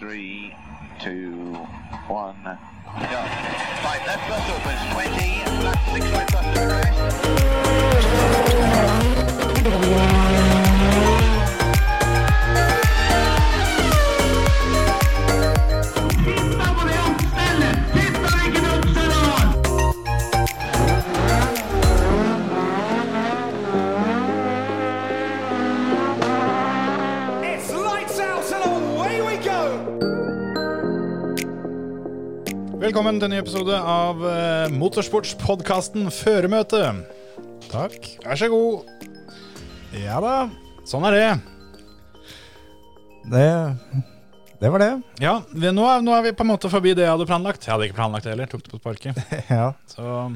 Three, two, one. Go. Right, left bus opens 20, left six right bus to. Velkommen til en ny episode av uh, motorsportspodkasten Føremøte. Takk. Vær så god. Ja da, sånn er det. Det, det var det. Ja, vi, nå, er, nå er vi på en måte forbi det jeg hadde planlagt. Jeg hadde ikke planlagt det heller, tok det på sparket. Ja. Så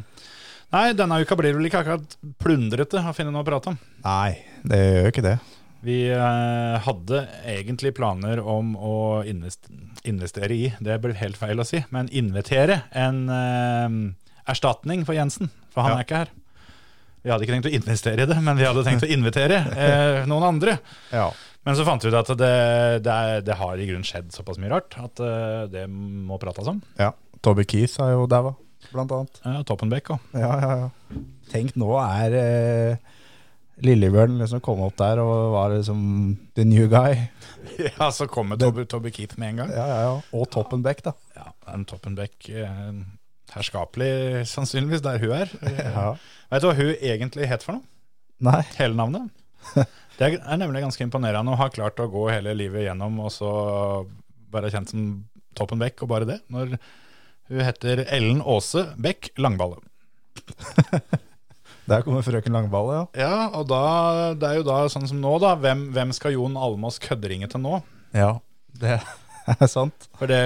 Nei, denne uka blir det vel ikke akkurat plundrete å finne noe å prate om. Nei, det gjør jo ikke det. Vi eh, hadde egentlig planer om å investere i, det blir helt feil å si, men invitere en eh, erstatning for Jensen, for han Ja. er ikke her. Vi hadde ikke tenkt å investere i det, men vi hadde tenkt å invitere eh, noen andre. Ja. Men så fant vi ut at det, det, er, det har i grunnen skjedd såpass mye rart at eh, det må prates om. ja. Toby Keith er jo daua, blant annet. Ja, Toppenbeck òg. Ja, ja, ja. Tenk, nå er eh, Lillebjørn liksom kom opp der og var liksom the new guy. Ja, så kommer Tobbe, Tobbe Keith med en gang. Ja, ja, ja. Og Toppenbeck, da. Ja, en Toppenbeck eh, herskapelig sannsynligvis der hun er. Ja. Vet du hva hun egentlig het for noe? Nei. Hele navnet? Det er nemlig ganske imponerende å ha klart å gå hele livet gjennom og så være kjent som Toppen Beck og bare det. Når hun heter Ellen Åse Beck Langballe. Der kommer frøken Langballe, ja. Ja, og da, det er jo da sånn som nå, da. Hvem, hvem skal Jon Almås kødderinge til nå? Ja, det er sant. For det,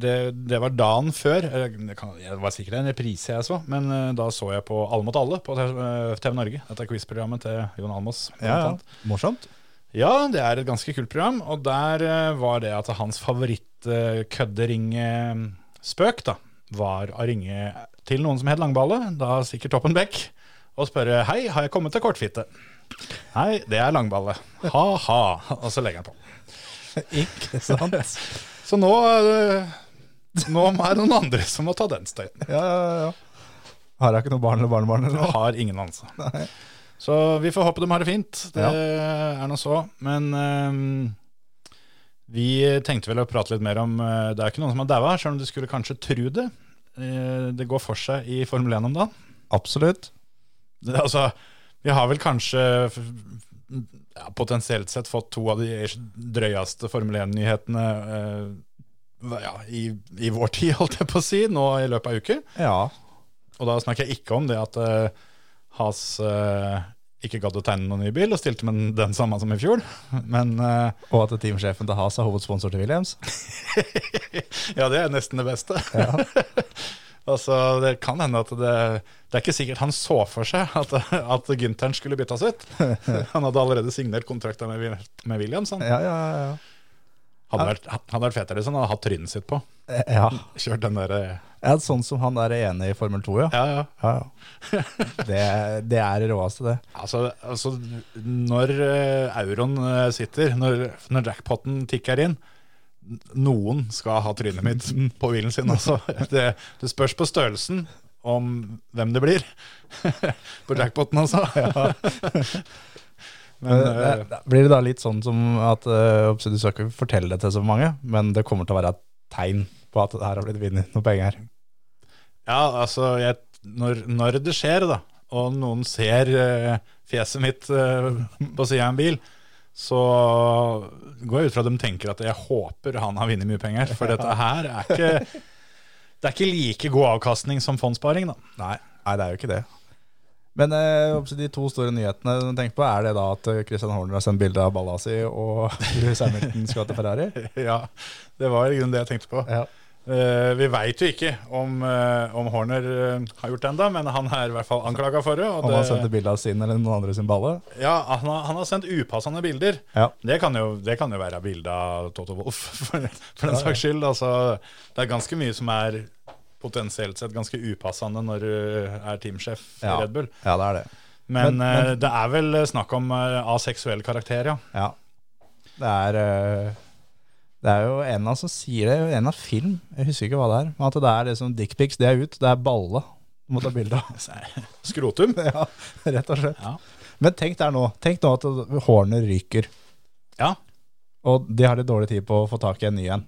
det, det var dagen før. eh, Det, kan, det var sikkert en reprise jeg så, men eh, da så jeg på Alle mot alle på TV, eh, Norge. Dette er quiz-programmet til Jon Almås. Ja, ja. Morsomt. Ja, det er et ganske kult program, og der var det at hans favoritt-kødderinge-spøk da, var å ringe til noen som het Langballe, da sikkert Toppen Beck, og spørre Hei, har jeg kommet til kortfitte? Nei, det er Langballe. Ha-ha. Og så legger han på. Ikke sant? Så nå, eh, nå er det noen andre som må ta den støyten. Ja, ja, ja. Har jeg ikke noe barn eller barnebarn eller noe? har ingen anelse. Så vi får håpe de har det fint. Det er nå så. Men um, vi tenkte vel å prate litt mer om eh, Det er ikke noen som har daua, selv om du skulle kanskje tro det. Det går for seg i Formel 1 om dagen. Absolutt. Altså, vi har vel kanskje ja, potensielt sett fått to av de drøyeste Formel 1-nyhetene eh, ja, i, i vår tid, holdt jeg på å si, nå i løpet av uker. Ja. Og da snakker jeg ikke om det at eh, Has eh, ikke gadd å tegne noen ny bil og stilte med den, den samme som i fjor. Men eh, Og at teamsjefen til Has er hovedsponsor til Williams. ja, det er nesten det beste. Altså, det kan hende at det, det er ikke sikkert han så for seg at, at Gynteren skulle byttes ut. Han hadde allerede signert kontrakta med, med Williams. Han. Ja, ja, ja. Hadde, vært, hadde vært fetere hvis han hadde hatt trynet sitt på. Ja, Kjørt den der, ja sånn som han der enig i Formel 2, ja. Ja, ja. Ja, ja. Det, det er det råeste, det. Altså, altså når eh, euroen eh, sitter, når, når jackpoten tikker inn Noen skal ha trynet mitt på bilen sin. Altså. Det, det spørs på størrelsen om hvem det blir på jackpoten, altså. Men men, øh, Blir det da litt sånn som at øh, Du skal ikke fortelle det til så mange, men det kommer til å være et tegn på at det her har blitt vunnet noen penger? ja, altså jeg, når, når det skjer, da, og noen ser øh, fjeset mitt på sida av en bil, så går jeg ut fra at de tenker at jeg håper han har vunnet mye penger. For dette her er ikke Det er ikke like god avkastning som fondssparing, da. Nei, nei, det er jo ikke det. Men eh, de to store nyhetene du tenker på, er det da at eh, Christian Horner har sendt bilde av balla si, og Louis Hamilton skal til Ferrari? Ja, det var i grunnen det jeg tenkte på. Ja. Eh, vi veit jo ikke om, eh, om Horner eh, har gjort det ennå, men han er i hvert fall anklaga for det. Om han har sendt bilde av sin eller noen andre sin balle? ja, han har, han har sendt upassende bilder. Ja. Det kan jo, det kan jo være bilde av Toto Wolff, for, for den saks skyld. Altså, det er ganske mye som er potensielt sett ganske upassende når du er teamsjef i Red Bull. Ja, det er det. Men, Men- men- det er vel snakk om aseksuell karakter, ja. Ja. Det er, Det er jo en av som sier det, en av film, jeg husker ikke hva det er, men at det er liksom dickpics, det er ut, det er balle du må ta bilde av. Skrotum. Ja, rett og slett. Ja. Men tenk der nå, tenk nå at hårene ryker, ja. og de har litt dårlig tid på å få tak i en ny en,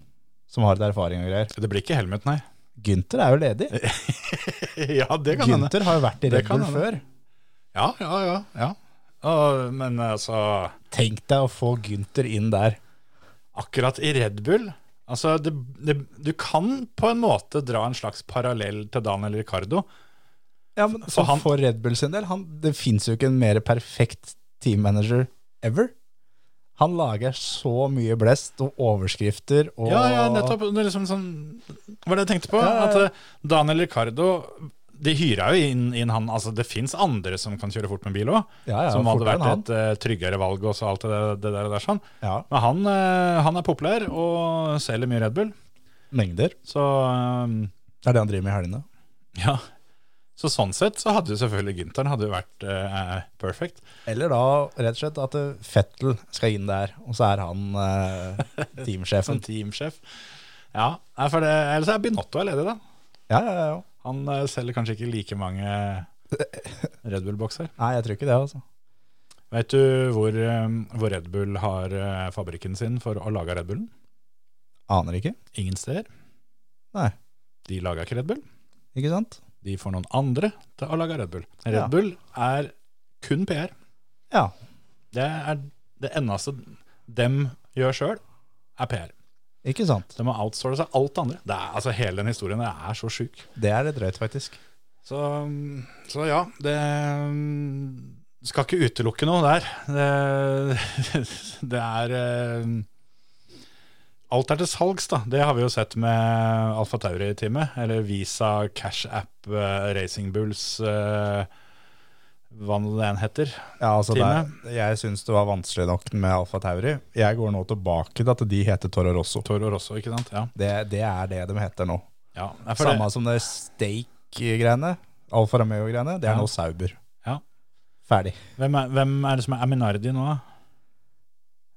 som har litt erfaring og greier. Det blir ikke Helmet, nei. Gunther er jo ledig. ja, det kan hende. Günther har jo vært i Red Bull før. Ja, ja, ja. ja. Og, men altså Tenk deg å få Gunther inn der. Akkurat i Red Bull altså det, det, Du kan på en måte dra en slags parallell til Daniel Ricardo. Ja, men så han- for Red Bull sin del, han, det finnes jo ikke en mer perfekt teammanager ever. Han lager så mye blest og overskrifter og Ja, ja, nettopp. Det liksom sånn var det jeg tenkte på. At eh, Daniel Ricardo De hyra jo inn, inn han Altså, det fins andre som kan kjøre fort med bil òg. Ja, ja, som hadde vært et uh, tryggere valg og alt det, det der. der sånn. Ja, Men han, uh, han er populær og selger mye Red Bull. mengder. Så eh, Det er det han driver med i helgene. ja. Så sånn sett så hadde jo selvfølgelig Gynteren hadde jo vært uh, perfect. Eller da rett og slett at Fettel skal inn der, og så er han teamsjefen. Som teamsjef. Ja, for det, ellers er Binotto er ledig, da. Ja, ja, ja. Han eh, selger kanskje ikke like mange Red Bull-bokser. Nei, jeg tror ikke det, altså. Vet du hvor, eh, hvor Red Bull har eh, fabrikken sin for å lage Red Bullen? Aner ikke. Ingen steder. Nei. De lager ikke Red Bull. Ikke sant? De får noen andre til å lage Red Bull. Red Ja. Bull er kun PR. Ja. Det er det eneste dem gjør sjøl, er PR. Ikke sant? De må outsource alt det andre. Det er, altså Hele den historien er så sjuk. Det er litt drøyt, faktisk. Så, så ja, det skal ikke utelukke noe der. Det, det er eh, Alt er til salgs, da. Det har vi jo sett med Alfa Tauri-teamet. Eller Visa, Cash App, eh, Racing Bulls eh, Hva nå det enn heter. Ja, altså det, Jeg syns det var vanskelig nok med Alfa Tauri. Jeg går nå tilbake til at de heter Toro Rosso. Toro Rosso, ikke sant? Ja. Det, det er det de heter nå. ja. Samme det, som det Stake-greiene. Alfa Romeo-greiene. Det er Ja. nå Sauber. Ja. Ferdig. hvem, er, hvem er det som er Aminardi nå, da?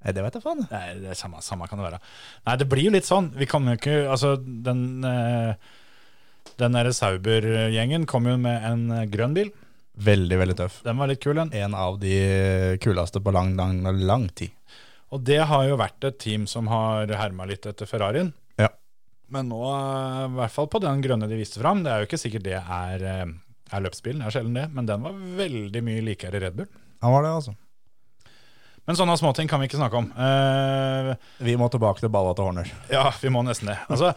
Nei, det vet jeg faen. Nei, det er samme, samme kan det være. Nei, det blir jo litt sånn. Vi kan jo ikke Altså, den eh, Den derre Sauber-gjengen kom jo med en eh, grønn bil. Veldig, veldig tøff. Den var litt kul, den. En av de kuleste på lang, lang, lang tid. Og det har jo vært et team som har herma litt etter Ferrarien. Ja. Men nå, eh, i hvert fall på den grønne de viste fram, det er jo ikke sikkert det er, eh, er løpsbilen, det er sjelden det, men den var veldig mye likere Red Bull. Han var det, altså. Men sånne småting kan vi ikke snakke om. Eh, Vi må tilbake til balla til Horner. Ja, vi må nesten det. Altså,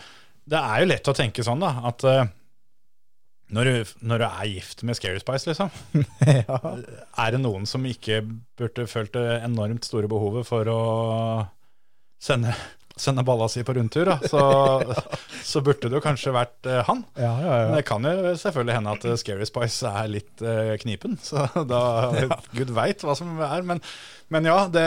det er jo lett å tenke sånn, da, at eh, når, du, når du er gift med Scary Spice, liksom, ja. er det noen som ikke burde følt det enormt store behovet for å sende, sende balla si på rundtur, da, så, så burde det jo kanskje vært uh, han. Ja, ja, Men det kan jo selvfølgelig hende at eh, Scary Spice er litt uh, knipen, så da Gud veit hva som er. Men, men ja, det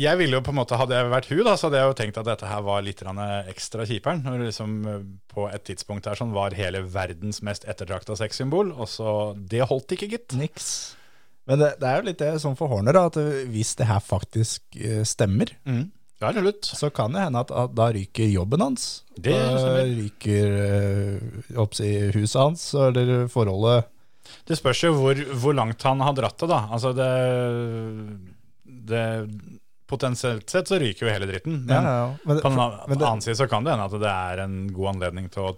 jeg ville jo på en måte, Hadde jeg vært hun, da, så hadde jeg jo tenkt at dette her var litt ekstra kjiperen. Når det liksom eh, på et tidspunkt her sånn var hele verdens mest ettertrakta sexsymbol, og så Det holdt ikke, gitt. Niks. Men det, det er jo litt det som for Horner, da, at hvis det her faktisk eh, stemmer, Mm. ja, så kan det hende at, at da ryker jobben hans. Det da ryker eh, oppsi, huset hans, eller forholdet Det spørs jo hvor, hvor langt han har dratt det, da. Altså det, det Potensielt sett så ryker jo hele dritten. Men ja, ja. Men, på den det, annen side så kan det hende at det er en god anledning til å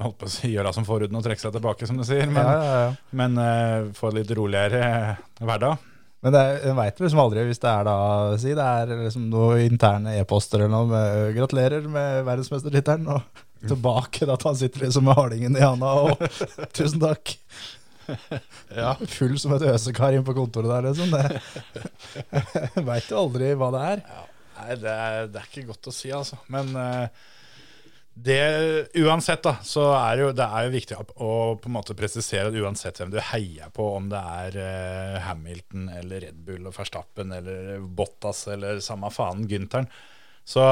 holdt på å si, gjøre som forhuden og trekke seg tilbake, som du sier. Men, ja, ja, ja. men uh, få litt roligere hverdag. Men det en veit liksom aldri hvis det er da Si det er liksom noen interne e-poster eller noe med 'Gratulerer med verdensmestertittelen', og tilbake da at han sitter liksom med hardingen i handa og 'Tusen takk'. Ja. Full som et øsekar inn på kontoret der, liksom. Det veit jo aldri hva det er. Nei, det er, det er ikke godt å si, altså. Men eh, det, uansett, da, så er jo, det er jo viktig å, å på en måte presisere at uansett hvem du heier på, om det er eh, Hamilton eller Red Bull og Verstappen eller Bottas eller samme faen Gynteren, så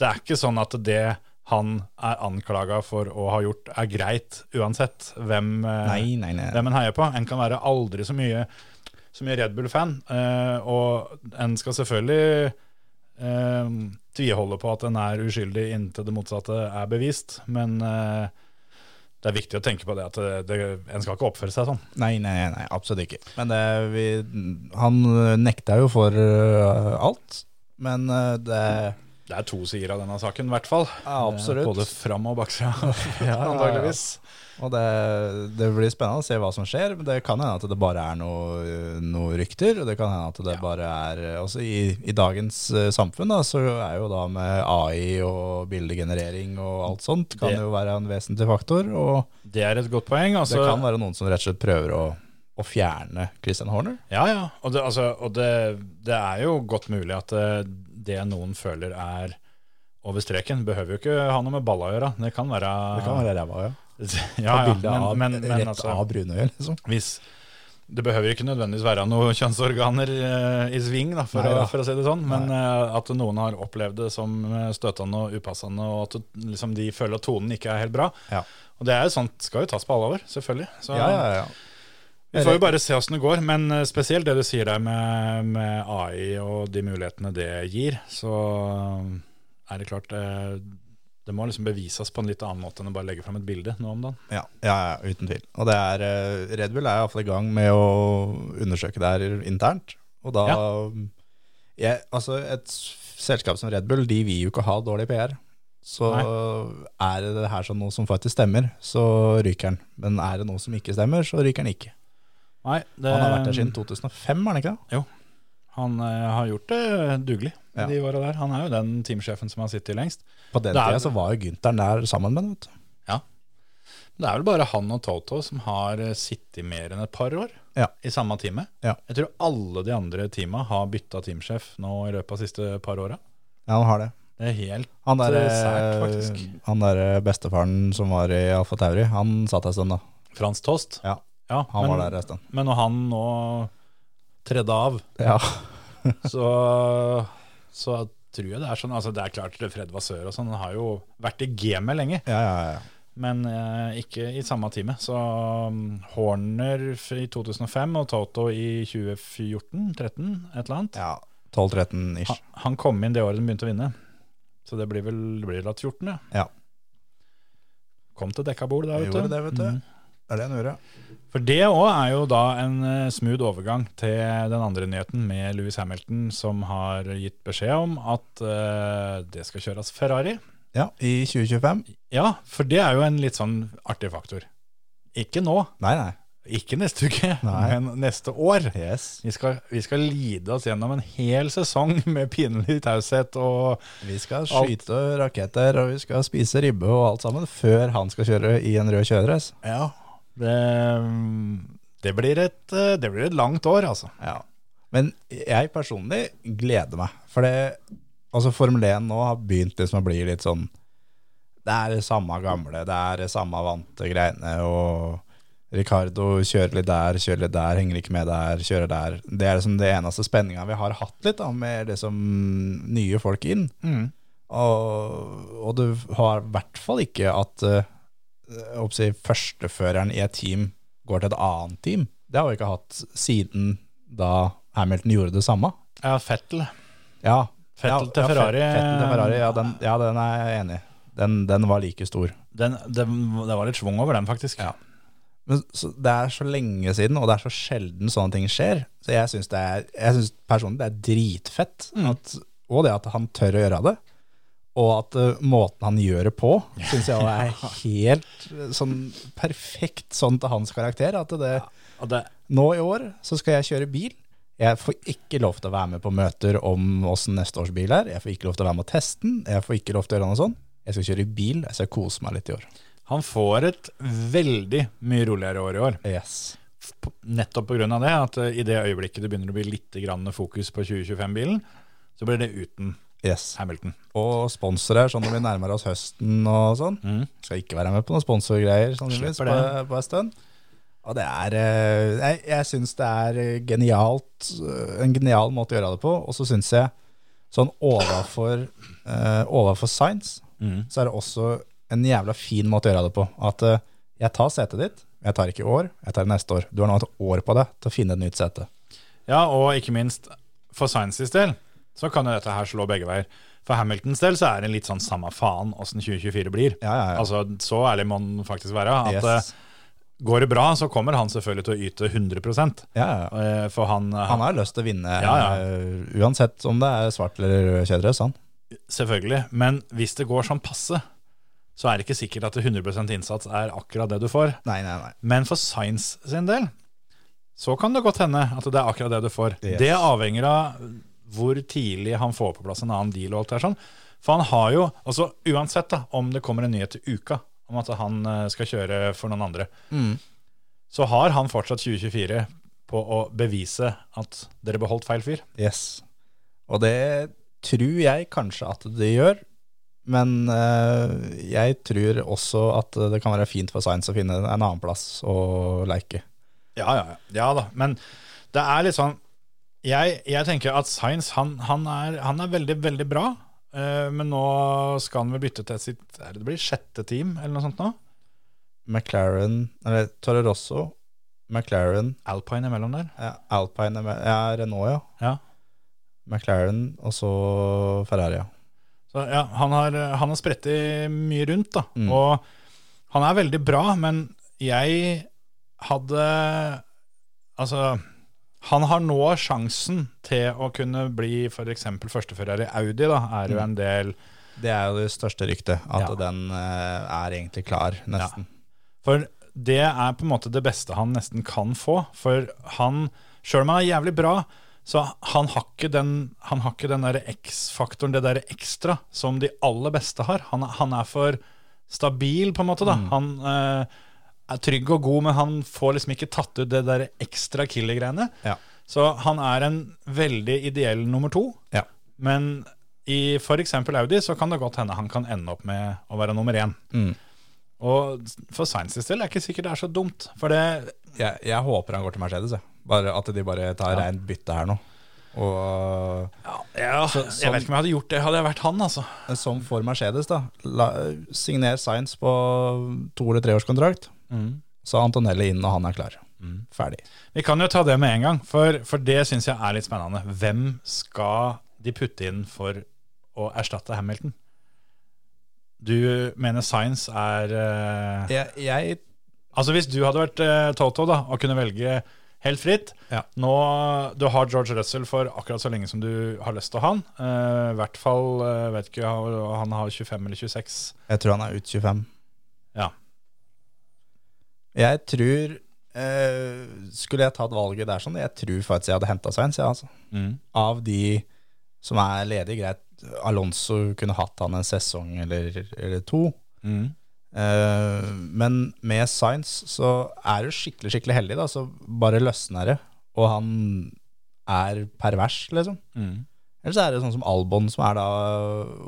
det er ikke sånn at det han er anklaga for å ha gjort, er greit uansett hvem, eh, Nei, nei, nei. hvem en heier på. En kan være aldri så mye, så mye Red Bull-fan, eh, og en skal selvfølgelig eh, tviholde på at en er uskyldig inntil det motsatte er bevist. Men eh, det er viktig å tenke på det at det, det, en skal ikke oppføre seg sånn. Nei, nei, nei, absolutt ikke. Men det, vi, han nekta jo for uh, alt. Men uh, det Det er to sider av denne saken, i hvert fall. Ja, absolutt. Både fram- og baksida, Ja, ja, ja. Og det, det blir spennende å se hva som skjer. Men det kan hende at det bare er noen noe rykter. Og det kan hende at det bare er Altså i, i dagens uh, samfunn, da, så er jo da med AI og bildegenerering og alt sånt, kan Det- jo være en vesentlig faktor. Og Det er et godt poeng. det Altså, kan være noen som rett og slett prøver å, å fjerne Christian Horner. Ja, ja. Og, det, altså, og det, det er jo godt mulig at eh, det noen føler er over streken, behøver jo ikke ha noe med balla å gjøre. Det kan være Det kan være ræva, ja. Ja, ja, men, av, men, men rett altså, av brunøyet, liksom. hvis Det behøver ikke nødvendigvis være noen kjønnsorganer eh, i sving, da, for, Nei å, for å si det sånn, men uh, at noen har opplevd det som eh, støtende og upassende, og at det, liksom, de føler at tonen ikke er helt bra. Ja. Og det er jo sånt skal jo tas på alvor, selvfølgelig. Så Ja, ja, ja. Vi får jo bare se åssen det går. Men eh, spesielt det du sier der med, med AI og de mulighetene det gir, så er det klart eh, det må liksom bevises på en litt annen måte enn å bare legge fram et bilde nå om dagen. Ja, ja, ja, uten tvil. Og det er, eh, Red Bull er iallfall i gang med å undersøke det her internt. Og da jeg, Altså, et selskap som Red Bull, de vil jo ikke ha dårlig PR. Så er det her sånn noe som faktisk stemmer, så ryker den. Men er det noe som ikke stemmer, så ryker den ikke. Nei, det, Han har vært der siden 2005, har han ikke det? Jo. Han eh, har gjort det dugelig Ja. de åra der. Han er jo den teamsjefen som har sittet lengst. På den Det er- tida så var jo Gynteren der sammen med ham. Ja. Det er vel bare han og Toto som har eh, sittet mer enn et par år Ja. i samme teamet. Ja. Jeg tror alle de andre teama har bytta teamsjef nå i løpet av de siste par åra. Ja, han har det. Det er helt Han der, Det er sært, faktisk. han der bestefaren som var i Alfa Tauri, han satt en stund da. Frans Tost. Ja, Ja, han men, var der en stund. men når han nå tredde av, Ja. så, så tror jeg det er sånn Altså, det er klart Fred Vasør og sånn, han har jo vært i gamet lenge. Ja, ja, ja. Men eh, ikke i samme time. Så um, Horner i 2005 og Toto i 2014-13, et eller annet. Ja, 12-13 ish. Han, han kom inn det året de begynte å vinne. Så det blir vel det blir vel 14, ja. Ja. Kom til dekka bord der, vet du. gjorde det, vet du. Mm. Det er det han gjorde. For det òg er jo da en eh, smooth overgang til den andre nyheten med Louis Hamilton, som har gitt beskjed om at uh, det skal kjøres Ferrari. Ja, i 2025. Ja, for det er jo en litt sånn artig faktor. Ikke nå, Nei, nei. ikke neste uke, Nei. men neste år. Yes. Vi skal, vi skal lide oss gjennom en hel sesong med pinlig taushet og Vi skal skyte raketter, og vi skal spise ribbe og alt sammen, før han skal kjøre i en rød kjøredress. Ja, det, det, blir et, det blir et langt år, altså. Ja. Men jeg personlig gleder meg, for det Altså Formel 1 nå har begynt liksom å bli litt sånn Det er det samme gamle, det er det samme vante greiene, og Ricardo kjører litt der, kjører litt der, henger ikke med der, kjører der. Det er liksom det eneste spenninga vi har hatt litt, da, med liksom nye folk inn. Og, og du har i hvert fall ikke at uh, si, førsteføreren i et team går til et annet team. Det har vi ikke hatt siden da Hamilton gjorde det samme. Ja, Fettel. Ja, Fettel ja, til ja, Ferrari. Fettel til Ferrari, ja, den, ja, den er jeg enig i. Den, den var like stor. Den, den, det var litt schwung over den, faktisk. Ja. Men så, det er så lenge siden, og det er så sjelden sånne ting skjer. Så jeg syns er personlig det er dritfett. Mm. At, og det at han tør å gjøre det. Og at uh, måten han gjør det på, syns jeg er helt uh, sånn perfekt sånn til hans karakter. At det, Og det, nå i år så skal jeg kjøre bil. Jeg får ikke lov til å være med på møter om åssen neste års bil er. Jeg får ikke lov til å være med å teste den. Jeg får ikke lov til å gjøre noe sånt. Jeg skal kjøre bil. Jeg skal kose meg litt i år. han får et veldig mye roligere år i år. Yes. Nettopp pga. det, at eh, i det øyeblikket det begynner å bli litt grann fokus på 2025-bilen, så blir det uten yes. Hamilton. Og sponsorer, sånn når vi nærmer oss høsten og sånn. Mm. Skal ikke være med på noen sponsorgreier sannsynligvis på, på en stund. Og det er eh, Jeg, jeg syns det er genialt, eh, en genial måte å gjøre det på. Og så syns jeg sånn overfor, uh, overfor science, Mm. så er det også en jævla fin måte å gjøre det på. At uh, jeg tar setet ditt, jeg tar ikke i år, jeg tar det neste år. Du har nå et år på deg til å finne et nytt sete. Ja, og ikke minst for Sciences del, så kan jo dette her slå begge veier. For Hamiltons del så er det litt sånn samme faen åssen 2024 blir. Ja, ja, ja. Altså, Så ærlig må den faktisk være. At Yes. eh, går det bra, så kommer han selvfølgelig til å yte 100 Ja, ja. eh, For han, Han har lyst til å vinne Ja, eh, uansett om det er svart eller rød kjeledress. Selvfølgelig. Men hvis det går sånn passe, så er det ikke sikkert at 100% innsats er akkurat det du får. Nei, nei, nei. Men for Science sin del, så kan det godt hende at det er akkurat det du får. Yes. Det avhenger av hvor tidlig han får på plass en annen deal. og alt det her sånn. For han har jo, altså uansett da, om det kommer en nyhet til uka om at han eh, skal kjøre for noen andre, Mm. så har han fortsatt 2024 på å bevise at dere beholdt feil fyr. Yes. Og det tror jeg kanskje at det gjør. Men øh, jeg tror også at det kan være fint for Science å finne en annen plass å leke. Ja, ja, ja. ja da. Men det er litt sånn Jeg, jeg tenker at Science han, han, er, han er veldig, veldig bra. Uh, men nå skal han vel bytte til sitt er det, det blir sjette team, eller noe sånt nå? McLaren, eller Torre Rosso, McLaren, Alpine imellom der. ja, Alpine, ja, Renault, ja. Ja. McLaren, og så Ferrari, ja. Så ja, han har, han har sprettet mye rundt, da. Mm. Og han er veldig bra, men jeg hadde Altså, han har nå sjansen til å kunne bli f.eks. førstefører i Audi, da. Er jo en del Det er jo det største ryktet, at Ja. den eh, er egentlig klar, nesten. For det er på en måte det beste han nesten kan få. For han, sjøl om han er jævlig bra, så han har ikke den, han har ikke den der X-faktoren, det der ekstra, som de aller beste har. Han, han er for stabil, på en måte. da. Han eh, er trygg og god, men han får liksom ikke tatt ut det der ekstra killer-greiene. Ja. Så han er en veldig ideell nummer to. Ja. Men i f.eks. Audi så kan det godt hende han kan ende opp med å være nummer én. Mm. Og for Sciences del er det ikke sikkert det er så dumt. For det Jeg, jeg håper han går til Mercedes, jeg. Bare at de bare tar Ja. reint bytte her nå. Og ja, Så- Jeg sånn- vet ikke om jeg hadde gjort det, hadde jeg vært han, altså. som for Mercedes, da. La, signer Science på to- eller treårskontrakt. Så er Antonelli inn når han er klar. Ferdig. Vi kan jo ta det med en gang, for, for det syns jeg er litt spennende. Hvem skal de putte inn for å erstatte Hamilton? Du mener Science er uh, Jeg, jeg Altså Hvis du hadde vært uh, Toto da og kunne velge helt fritt Ja. Nå, Du har George Russell for akkurat så lenge som du har lyst til å ha han. Uh, I hvert fall vet ikke, han har 25 eller 26. Jeg tror han er ut 25. Ja. Jeg tror eh, Skulle jeg tatt valget der sånn, jeg tror faktisk jeg hadde henta Sainz. ja, altså. Av de som er ledige, greit. Alonso kunne hatt han en sesong eller, eller to. Mm. Eh, men med Science så er du skikkelig, skikkelig heldig, da. Så bare løsner det. Og han er pervers, liksom. Mm. Eller så er det sånn som Albon, som er da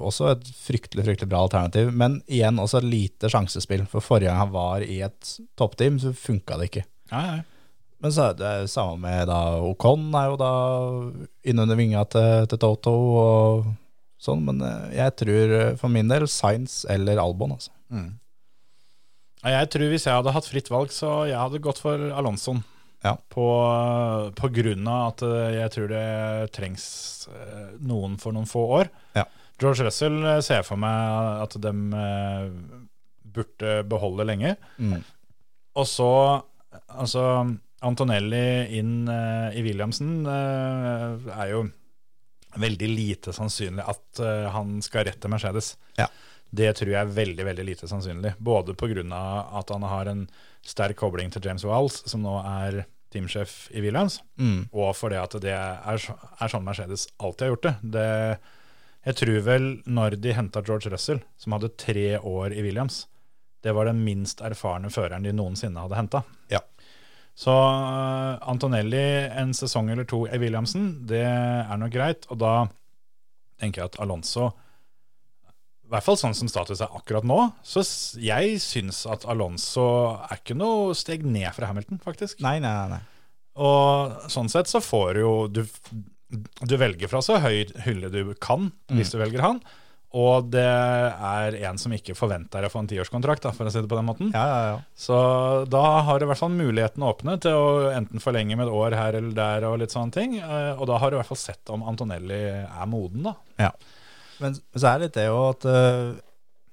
også et fryktelig fryktelig bra alternativ. Men igjen også et lite sjansespill. For forrige gang han var i et toppteam, så funka det ikke. Ja, ja. Men så er det samme med da Ocon er jo da innunder vinga til, til Toto og sånn. Men eh, jeg tror eh, for min del Science eller Albon, altså. Mm. Jeg tror hvis jeg hadde hatt fritt valg, så jeg hadde gått for Alonsoen. Ja. På, på grunn av at eh, jeg tror det trengs eh, noen for noen få år. Ja. George Russell eh, ser for meg at de burde beholde lenge. Mm. Og så altså Antonelli inn i Williamsen er jo veldig lite sannsynlig at han skal rett til Mercedes. Ja. Det tror jeg er veldig veldig lite sannsynlig. Både pga. at han har en sterk kobling til James Walls, som nå er teamsjef i Williams, Mm. og fordi at det er, er sånn Mercedes alltid har gjort det. det. Jeg tror vel når de henta George Russell, som hadde tre år i Williams, det var den minst erfarne føreren de noensinne hadde henta. Ja. Så eh, Antonelli en sesong eller to i Williamsen, det er nok greit. Og da tenker jeg at Alonso i hvert fall sånn som status er akkurat nå, så jeg syns at Alonso er ikke noe steg ned fra Hamilton, faktisk. Nei, nei, nei. Og sånn sett så får du jo Du, du velger fra så høy hylle du kan, hvis du velger han. og det er en som ikke forventer å få en tiårskontrakt, for å si det på den måten. Ja, ja, ja. Så da har du i hvert fall muligheten åpne til å enten forlenge med et år her eller der, og litt sånne ting. Eh, Og da har du i hvert fall sett om Antonelli er moden, da. Ja. Men så er det litt det jo at uh,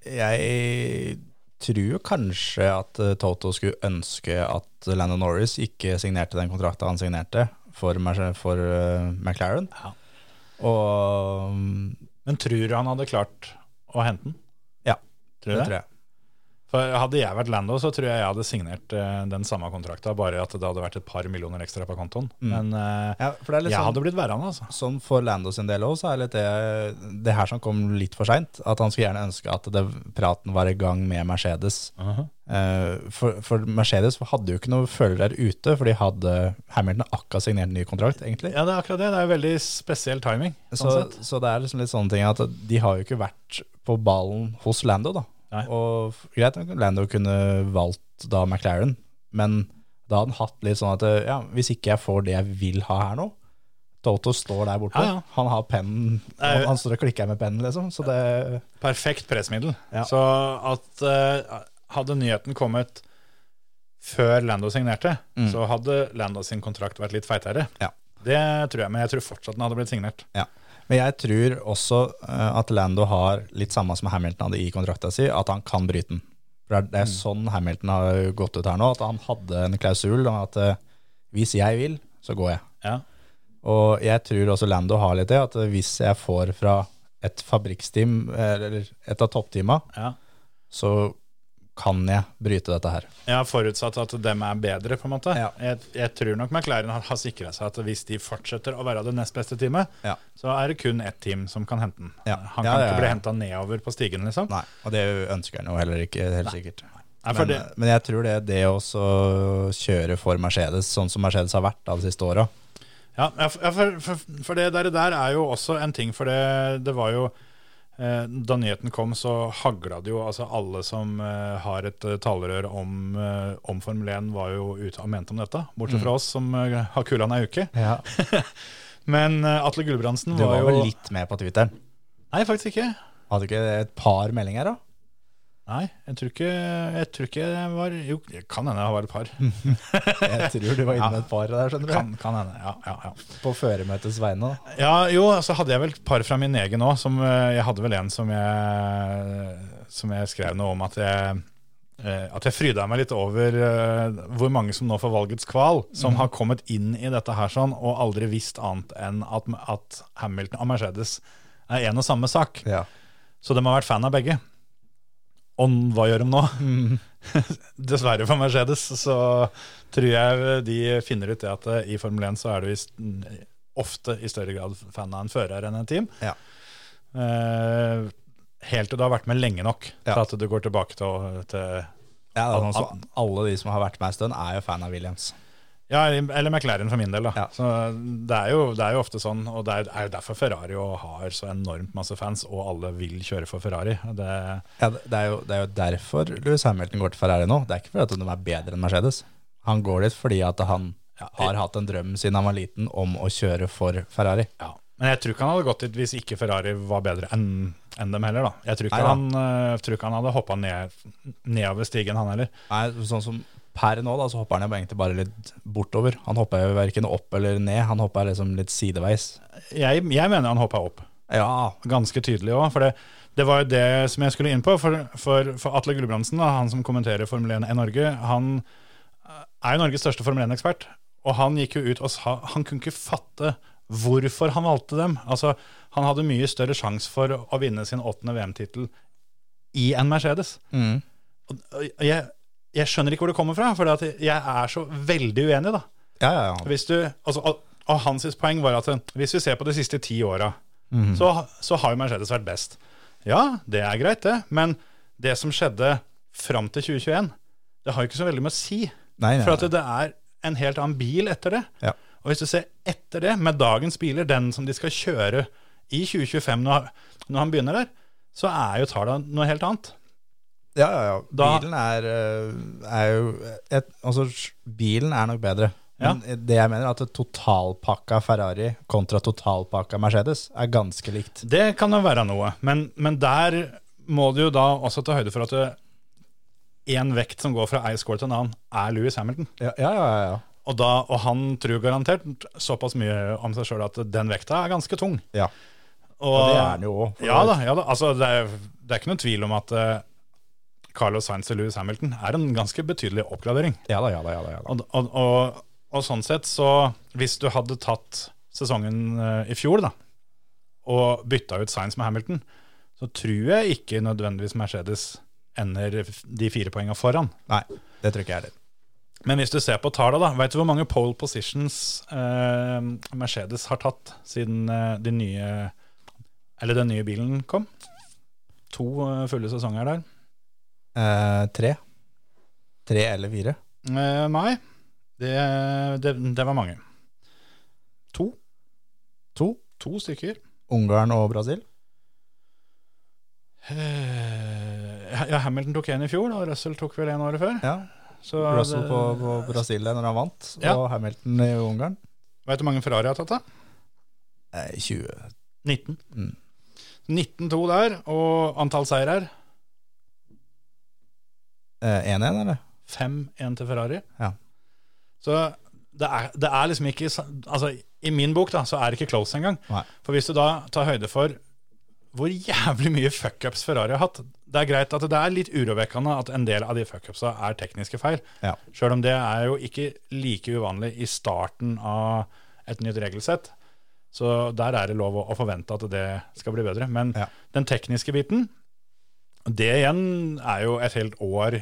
jeg tror kanskje at uh, Toto skulle ønske at Landon Norris ikke signerte den kontrakten han signerte for, for uh, McLaren. Ja. Og um, Men tror du han hadde klart å hente den? ja, Tror det det? tror jeg. For Hadde jeg vært Lando, så tror jeg jeg hadde signert uh, den samme kontrakta, bare at det hadde vært et par millioner ekstra på kontoen. Men uh, Ja, jeg sånn, hadde blitt værende, altså. sånn for Lando sin del òg, så er det det, det her som kom litt for seint. At han skulle gjerne ønske at det, praten var i gang med Mercedes. Eh, for, for Mercedes hadde jo ikke noen følere ute, for de hadde Hamilton akkurat signert ny kontrakt, egentlig. Ja, det er akkurat det. Det er veldig spesiell timing. Sånn Så, så det er liksom litt sånne ting at de har jo ikke vært på ballen hos Lando, da. Nei. Og greit greit, Lando kunne valgt da McLaren, men da hadde han hatt litt sånn at ja, hvis ikke jeg får det jeg vil ha her nå Toto står der borte. Ja, ja. Han har pennen, han, han står og klikker med pennen, liksom. Så det Perfekt pressmiddel. Så at uh, hadde nyheten kommet før Lando signerte, Mm. så hadde Lando sin kontrakt vært litt feitere. Ja. Det tror jeg, men jeg tror fortsatt den hadde blitt signert. Ja. Men jeg tror også eh, at Lando har litt samme som Hamilton hadde i kontrakta si, at han kan bryte den. For det er, er sånn Hamilton har gått ut her nå, at han hadde en klausul om at eh, hvis jeg vil, så går jeg. Ja. Og jeg tror også Lando har litt det, at hvis jeg får fra et fabrikksteam, eller et av toppteama, Ja. så kan jeg bryte dette her. Har forutsatt at dem er bedre, på en måte. Ja. Jeg, jeg tror nok McLaren har, har sikra seg at hvis de fortsetter å være det nest beste teamet, Ja. så er det kun ett team som kan hente den. Ja. Han Ja, kan ja, ikke bli henta nedover på stigen, liksom. Nei, og det ønsker han jo heller ikke, helt sikkert. Nei, Men, men jeg tror det, det å kjøre for Mercedes, sånn som Mercedes har vært da de siste åra, Ja, ja, for, for, for, det der, der er jo også en ting, for det, det var jo Da nyheten kom, så hagla det jo altså Alle som eh, har et eh, talerør om, eh, om Formel 1, var jo ute og mente om dette. Bortsett Mm. fra oss, som eh, har kulan ei uke. Ja. Men eh, Atle Gulbrandsen Du var, var jo vel litt med på Twitteren? Nei, faktisk ikke. Hadde du ikke et par meldinger, da? Nei, jeg tror ikke jeg tror ikke jeg var Jo, det kan hende jeg var et par. Jeg tror du var inne med et par der, skjønner du. Kan, kan hende, ja, ja, ja. På føremøtets vegne. Ja, jo, så hadde jeg vel et par fra min egen òg. Jeg hadde vel en som jeg, som jeg skrev noe om at jeg eh, at jeg fryda meg litt over uh, hvor mange som nå får valgets kval, som har kommet inn i dette her sånn, og aldri visst annet enn at, at Hamilton og Mercedes er en og samme sak. Ja. Så de har vært fan av begge. Og hva gjør de nå? Dessverre for Mercedes så tror jeg de finner ut det at eh, i Formel 1 så er du ofte i større grad fan av en fører enn en team. Ja. Eh, helt til du har vært med lenge nok Ja. til at du går tilbake til, til Ja, som alle de som har vært med en stund, er jo fan av Williams. Ja, eller McLaren for min del. da Ja. Så det er, jo, det er jo ofte sånn, og det er, jo derfor Ferrari jo har så enormt masse fans, og alle vil kjøre for Ferrari. Det, Ja, det, er jo, det er jo derfor Louis Hamilton går til Ferrari nå. Det er ikke fordi de er bedre enn Mercedes. Han går dit fordi at han har hatt en drøm siden han var liten om å kjøre for Ferrari. Ja, men jeg tror ikke han hadde gått dit hvis ikke Ferrari var bedre enn enn dem heller. da Jeg tror ikke, Nei han, eh, tror ikke han hadde hoppa ned, nedover stigen, han heller. Nei, sånn som per nå, da, så hopper han jo egentlig bare litt bortover. Han hopper jo verken opp eller ned, han hopper liksom litt sideveis. Jeg, jeg mener han hoppa opp, Ja, ganske tydelig òg. For det, det var jo det som jeg skulle inn på. For, for, for Atle Gulbrandsen, da, han som kommenterer Formel 1 i Norge, han er jo Norges største Formel 1-ekspert. Og han gikk jo ut og sa Han kunne ikke fatte hvorfor han valgte dem. Altså, Han hadde mye større sjanse for å vinne sin åttende VM-tittel i en Mercedes. mm. Og jeg, jeg skjønner ikke hvor det kommer fra, for jeg er så veldig uenig. da. ja, ja. ja. Hvis du, altså, og, hans poeng var at eh, hvis vi ser på de siste ti åra, Mhm. så, så har jo Mercedes vært best. Ja, det er greit, det, men det som skjedde fram til 2021, det har jo ikke så veldig med å si. Nei, nei, For at det er en helt annen bil etter det. Ja. Og hvis du ser etter det, med dagens biler, den som de skal kjøre i 2025 når, når han begynner der, så er jo tallene noe helt annet. Ja, ja, ja. Da- Bilen er, øh, er jo et, Altså, bilen er nok bedre. Ja. Men det jeg mener er at totalpakka Ferrari kontra totalpakka Mercedes er ganske likt. Det kan jo være noe, men, men der må du jo da også ta høyde for at én vekt som går fra ei score til en annen, er Louis Hamilton. Ja, ja, ja. ja. Og, da, og han tror garantert såpass mye om seg sjøl at den vekta er ganske tung. ja. Og, Og det er han jo òg. Ja da, ja da. Altså, det, er, det er ikke noen tvil om at eh, Carlos Sainz og Louis Hamilton er en ganske betydelig oppgradering. Ja da, ja da. ja da, ja da. Og, og, og, og sånn sett, så hvis du hadde tatt sesongen eh, i fjor da, og bytta ut Sainz med Hamilton, så tror jeg ikke nødvendigvis Mercedes ender de fire poengene foran. Nei, det tror ikke jeg heller. Men hvis du ser på tallene, da, vet du hvor mange pole positions eh, Mercedes har tatt siden eh, de nye Eller den nye bilen kom? To eh, fulle sesonger der. Eh, tre. Tre eller fire. Eh, nei, det, det, det var mange. To. To. To stykker. Ungarn og Brasil. Eh, ja, Hamilton tok en i fjor, og Russell tok vel en året før. Ja. Så Russell det- på, på Brasil når han vant, Ja. og Hamilton i Ungarn. Vet du hvor mange Ferrari har tatt, da? Eh, 20. 19. Mm. 19-2 der, og antall seirer Eh, 1-1, eller? 5-1 til Ferrari. Ja. Så det er, det er liksom ikke Altså, i min bok, da, så er det ikke close engang. Nei. For hvis du da tar høyde for hvor jævlig mye fuckups Ferrari har hatt Det er greit at det er litt urovekkende at en del av de fuckupsa er tekniske feil. Ja. Sjøl om det er jo ikke like uvanlig i starten av et nytt regelsett. Så der er det lov å, å forvente at det skal bli bedre. Men Ja. den tekniske biten, det igjen er jo et helt år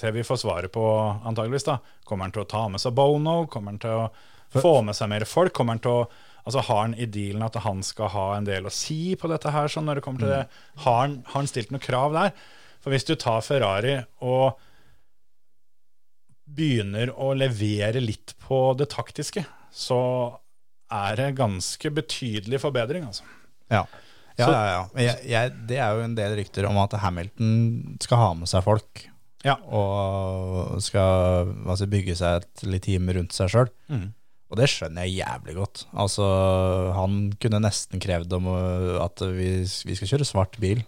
til vi får svaret på, antageligvis. da. Kommer han til å ta med seg Bono? Kommer han til å få med seg mer folk? Kommer han til å Altså Har han i dealen at han skal ha en del å si på dette her? sånn når det kommer til det? Har han, har han stilt noen krav der? For hvis du tar Ferrari og begynner å levere litt på det taktiske, så er det ganske betydelig forbedring, altså. Ja. Ja, ja, ja. Jeg, jeg, det er jo en del rykter om at Hamilton skal ha med seg folk. Ja. Og skal altså, bygge seg et litt team rundt seg sjøl. Mm. Og det skjønner jeg jævlig godt. Altså, han kunne nesten krevd om uh, at vi, vi skal kjøre svart bil.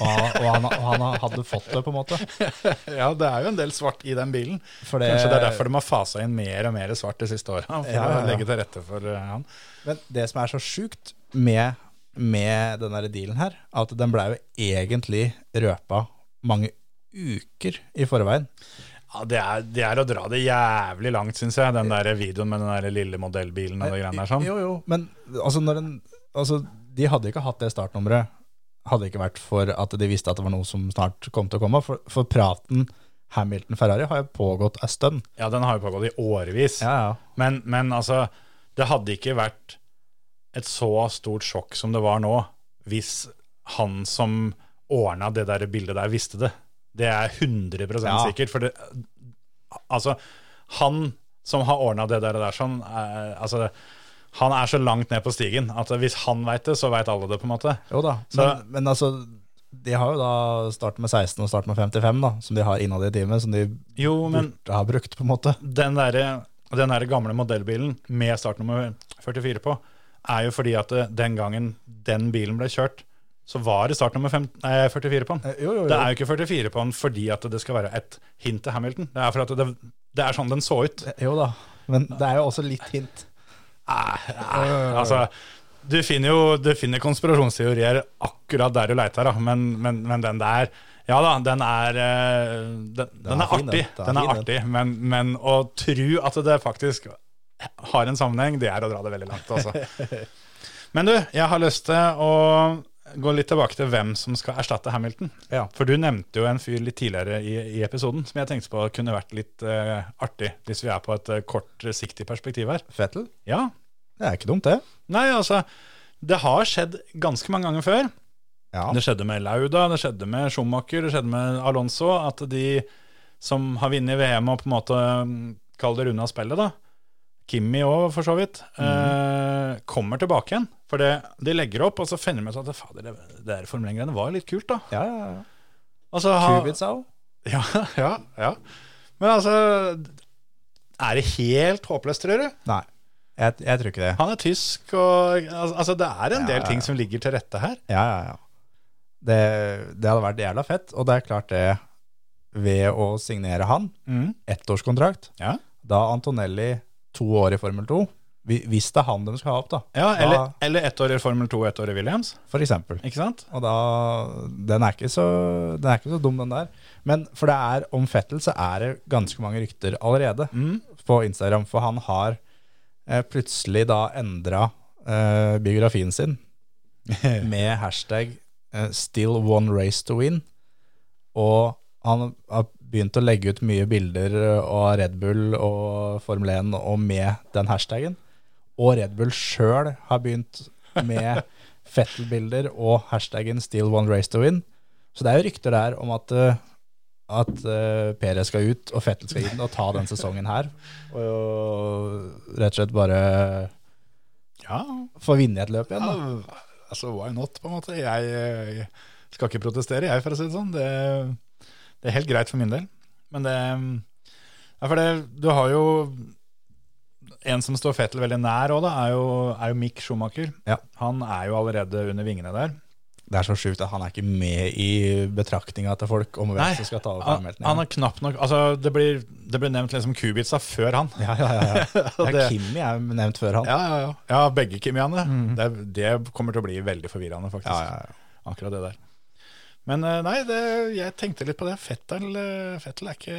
Og han, og, han, og han hadde fått det, på en måte. Ja, det er jo en del svart i den bilen. For det, Kanskje det er derfor de har fasa inn mer og mer svart de siste åra. For Ja, ja, ja. å legge til rette for eh, han. Men det som er så sjukt med, med den dealen her, at den blei jo egentlig røpa mange uker i forveien. Ja, det er, det er å dra det jævlig langt, syns jeg, den der videoen med den der lille modellbilen og det greiene der. sånn. Jo, jo, men altså, den, altså, de hadde ikke hatt det startnummeret hadde det ikke vært for at de visste at det var noe som snart kom til å komme. For, for praten Hamilton-Ferrari har jo pågått en stund. Ja, den har jo pågått i årevis. Ja, ja. Men, men altså, det hadde ikke vært et så stort sjokk som det var nå, hvis han som ordna det der bildet der, visste det. Det er 100 Ja. sikkert. For det, altså, han som har ordna det der, der sånn, er, altså, han er så langt ned på stigen at hvis han veit det, så veit alle det, på en måte. Jo da, Så- men, men altså De har jo da start med 16 og start med 55, da, som de har innad i teamet, som de Jo, men burde ha brukt, på en måte. den der, den der gamle modellbilen med startnummer 44 på, er jo fordi at den gangen den bilen ble kjørt, så var det startnummer fem- nei, 44 på den. Eh, Jo, jo, jo. Det er jo ikke 44 på den fordi at det skal være et hint til Hamilton. Det er for at det, det er sånn den så ut. Jo da, men det er jo også litt hint. Nei, Altså, du finner jo du finner konspirasjonsteorier akkurat der du leiter. Men, men, men den der Ja da, den er eh, Den, den er artig. Den er artig, men, men å tro at det faktisk har en sammenheng, det er å dra det veldig langt, altså. Men du, jeg har lyst til å gå litt tilbake til hvem som skal erstatte Hamilton. Ja. For du nevnte jo en fyr litt tidligere i, i episoden som jeg tenkte på kunne vært litt uh, artig, hvis vi er på et uh, kortsiktig perspektiv her. Fettel? Ja, Det er ikke dumt, det. Nei, altså Det har skjedd ganske mange ganger før. Ja. Det skjedde med Lauda, det skjedde med Schumacher, det skjedde med Alonso. At de som har vunnet VM og på en måte kaller det unna spillet, da Kimi òg, for så vidt. Eh, kommer tilbake igjen. For det, de legger opp, og så finner de ut at fader, det, det der Formel 1-greiene var litt kult, da. Ja, ja, ja. Altså, ha- ja, ja, ja. Men altså er det helt håpløst, tror du? Nei, jeg, jeg tror ikke det. Han er tysk, og altså, det er en Ja, del ting som ligger til rette her. Ja, ja, ja. Det, det hadde vært jævla fett, og det er klart det ved å signere han, ettårskontrakt, Ja. da Antonelli to år i Formel 2, hvis det er han de skal ha opp, da, Ja, eller, da, eller ett år i Formel 2 og ett år i Williams. for eksempel. Ikke sant? Og da, den er, ikke så, den er ikke så dum, den der. Men for det er, om Fettel så er det ganske mange rykter allerede Mm. på Instagram. For han har eh, plutselig da endra eh, biografien sin med hashtag eh, 'still one race to win'. Og han har begynt å legge ut mye bilder eh, av Red Bull og Formel 1 og med den hashtagen. Og Red Bull sjøl har begynt med Fettel-bilder og hashtaggen 'still one race to win'. Så det er jo rykter der om at, eh, at uh, Perez skal ut og Fettel skal inn og ta den sesongen her. Og rett og slett bare Ja, få vinne et løp igjen. Da. Ja, altså why not, på en måte. Jeg, jeg skal ikke protestere, jeg, for å si det sånn. Det, det er helt greit for min del. Men det Ja, for det, du har jo En som står Fettel veldig nær òg, er er jo Mick Schumacher. Ja. Han er jo allerede under vingene der. Det er så sjukt at han er ikke med i betraktninga til folk om hvem Nei, som skal ta over Hamilton. han er knapt nok Altså, det blir, det blir nevnt liksom Kubica før han. ja, ja, ja, ja. Det- Kimi er nevnt før han. Ja, ja, ja. ja begge Kimiane. Det, det kommer til å bli veldig forvirrende, faktisk. Ja, ja, ja. Akkurat det der. Men eh, nei, det, jeg tenkte litt på det. Fettel, eh, Fettel ikke,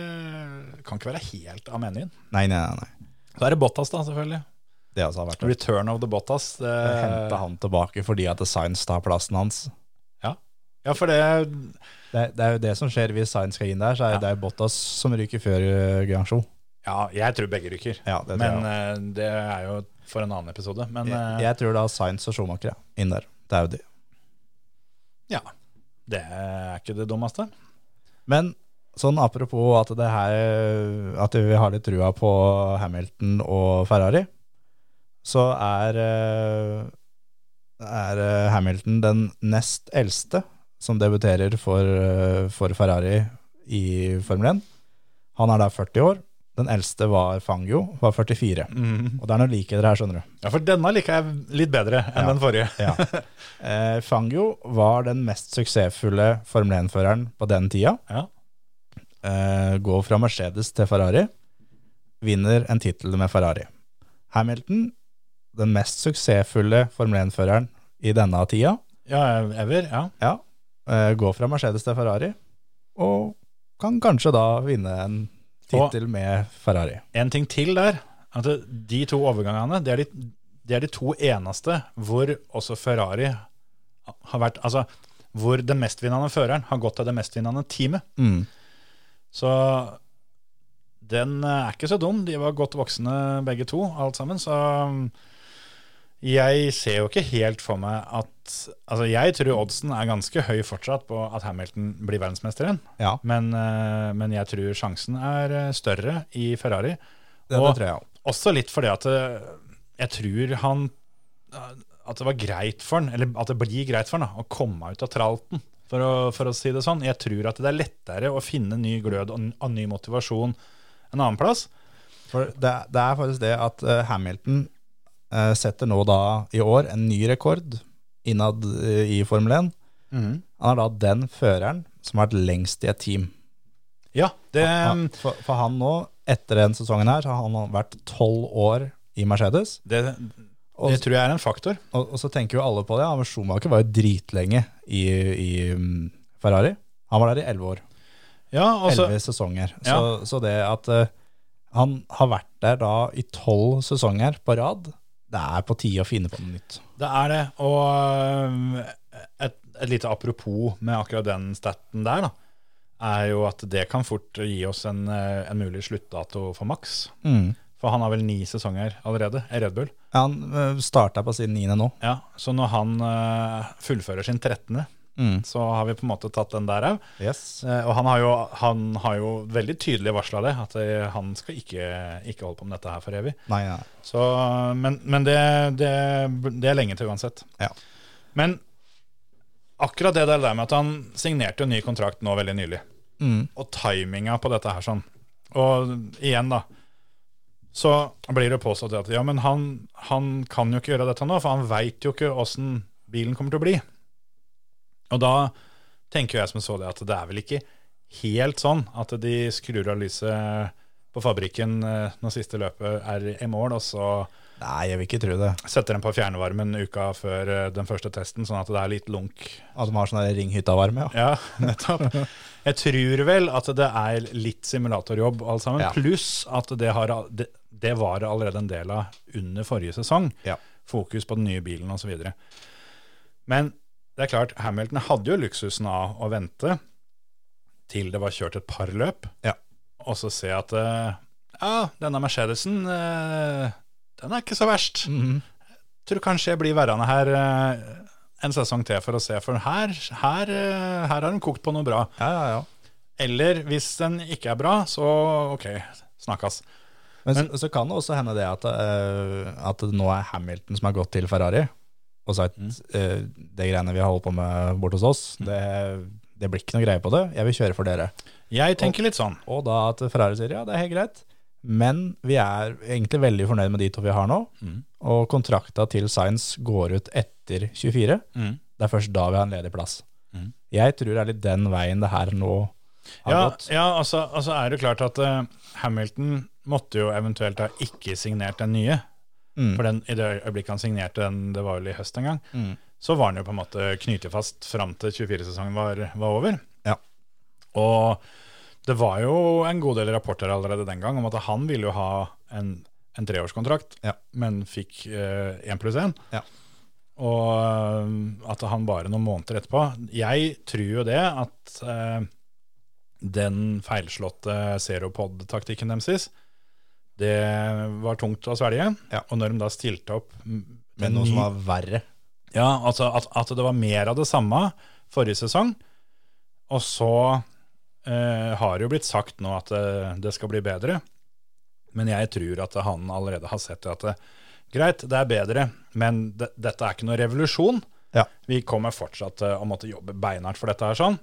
kan ikke være helt av menyen. Nei, nei, nei. Så er det Bottas, da, selvfølgelig. Det også har vært det. Return of the Bottas. Det, Hente han tilbake fordi at Science tar plassen hans. Ja. ja, for det Det, det er jo det som skjer hvis Science skal inn der, så er Ja. det er Bottas som ryker før Guangzhou. Ja, jeg tror begge ryker. Ja, det tror Men jeg. eh, det er jo for en annen episode. Men jeg, eh, jeg tror da Science og Schumacher ja, inn der. Det er jo de. ja, det er ikke det dummeste. Men sånn apropos at det her At vi har litt trua på Hamilton og Ferrari, så er, eh, er eh, Hamilton den nest eldste som debuterer for, eh, for Ferrari i Formel 1. Han er da 40 år. Den eldste var Fangio, var 44. Og det er noe likheter her, skjønner du. Ja, for denne liker jeg litt bedre enn Ja. den forrige. Ja. Eh, Fangio var den mest suksessfulle Formel 1-føreren på den tida. Ja. Eh, går fra Mercedes til Ferrari. Vinner en tittel med Ferrari. Hamilton, den mest suksessfulle Formel 1-føreren i denne tida. ja, ever. Ja. Ja. Eh, går fra Mercedes til Ferrari, og kan kanskje da vinne en tittel med Ferrari. En ting til der, at de to overgangene, det er de, det er de to eneste hvor også Ferrari har vært Altså, hvor den mestvinnende føreren har gått til det mestvinnende teamet. Mm. Så den er ikke så dum. De var godt voksne begge to, alt sammen. Så jeg ser jo ikke helt for meg at Altså, jeg tror oddsen er ganske høy fortsatt på at Hamilton blir verdensmester igjen. Ja, Men, eh, men jeg tror sjansen er eh, større i Ferrari. det, det Og- tror jeg òg. Også litt fordi at eh, jeg tror han At det var greit for han, eller at det blir greit for han, da, å komme ut av tralten, for å, for å si det sånn. Jeg tror at det er lettere å finne ny glød og, og ny motivasjon en annen plass. For det, det er faktisk det at Hamilton setter nå da i år en ny rekord innad eh, i Formel 1. Han er da den føreren som har vært lengst i et team. Ja, det Han- for, for han nå, etter den sesongen her, så har han vært tolv år i Mercedes. det, Og, det tror jeg er en faktor. og, og så tenker jo alle på det. Ja, men Schumacher var jo dritlenge i, i mm, Ferrari. Han var der i elleve år. Ja, Elleve sesonger. Ja. Så, så det at uh, han har vært der da i tolv sesonger på rad, det er på tide å finne på noe nytt. det er det. Og øh, et, et lite apropos med akkurat den staten der, da, er jo at det kan fort gi oss en, øh, en mulig sluttdato for Max. For han har vel ni sesonger allerede i Red Bull. Ja, Han uh, starta på sin niende nå. Ja, Så når han fullfører sin 13., så har vi på en måte tatt den der òg. Yes. og han har, jo, han har jo veldig tydelig varsla det, at eh, han skal ikke, ikke holde på med dette her for evig. Nei, nei. Så, men men det, det, det er lenge til uansett. Ja. Men akkurat det der med at han signerte en ny kontrakt nå veldig nylig, Mm. og timinga på dette her sånn Og igjen, da. så blir det påstått at ja, men han, han kan jo ikke gjøre dette nå, for han veit jo ikke åssen bilen kommer til å bli. Og da tenker jeg som så det at det er vel ikke helt sånn at de skrur av lyset på fabrikken eh, når siste løpet er i mål, og så Nei, jeg vil ikke tro det. setter den på fjernvarmen uka før eh, den første testen, sånn at det er litt lunk. At de har sånn ringhytta-varme, ja. Ja, nettopp. Jeg tror vel at det er litt simulatorjobb alt sammen, Ja. pluss at det, har, det, det var allerede en del av under forrige sesong. Ja. Fokus på den nye bilen osv. Men det er klart, Hamilton hadde jo luksusen av å vente til det var kjørt et par løp, Ja. og så se at eh, ja, denne Mercedesen, eh, den er ikke så verst. Jeg Tror kanskje jeg blir værende her eh, en sesong til for å se, for her, her, her har de kokt på noe bra. Ja, ja, ja. Eller hvis den ikke er bra, så ok, snakkes. Men, så, så kan det også hende det at, uh, at det nå er Hamilton som har gått til Ferrari og sagt eh, det greiene vi har holdt på med bort hos oss, det, det blir ikke noe greie på det. Jeg vil kjøre for dere. Jeg tenker litt sånn. Og da at Ferrari sier ja, det er helt greit, men vi er egentlig veldig fornøyd med de to vi har nå. Og kontrakta til Science går ut etter 24. Mm. Det er først da vi har en ledig plass. Mm. Jeg tror det er litt den veien det her nå har Ja, gått. ja altså, altså er det klart at uh, Hamilton måtte jo eventuelt ha ikke signert den nye. Mm. For den, i det øyeblikket han signerte den, det var vel i høst en gang, Mm. så var han jo på en måte knyttet fast fram til 24-sesongen var, var over. Ja. Og det var jo en god del rapporter allerede den gang om at han ville jo ha en, en treårskontrakt, Ja. men fikk én pluss én. Ja. Og øh, at han bare noen måneder etterpå Jeg tror jo det at eh, den feilslåtte Zeropod-taktikken deres det var tungt å svelge. Ja. Og når de da stilte opp med noe som var verre. ja, altså at, at det var mer av det samme forrige sesong. Og så eh, har det jo blitt sagt nå at det, det skal bli bedre. Men jeg tror at han allerede har sett at det, greit, det er bedre, men det, dette er ikke noe revolusjon. Ja. Vi kommer fortsatt til å måtte jobbe beinhardt for dette her sånn.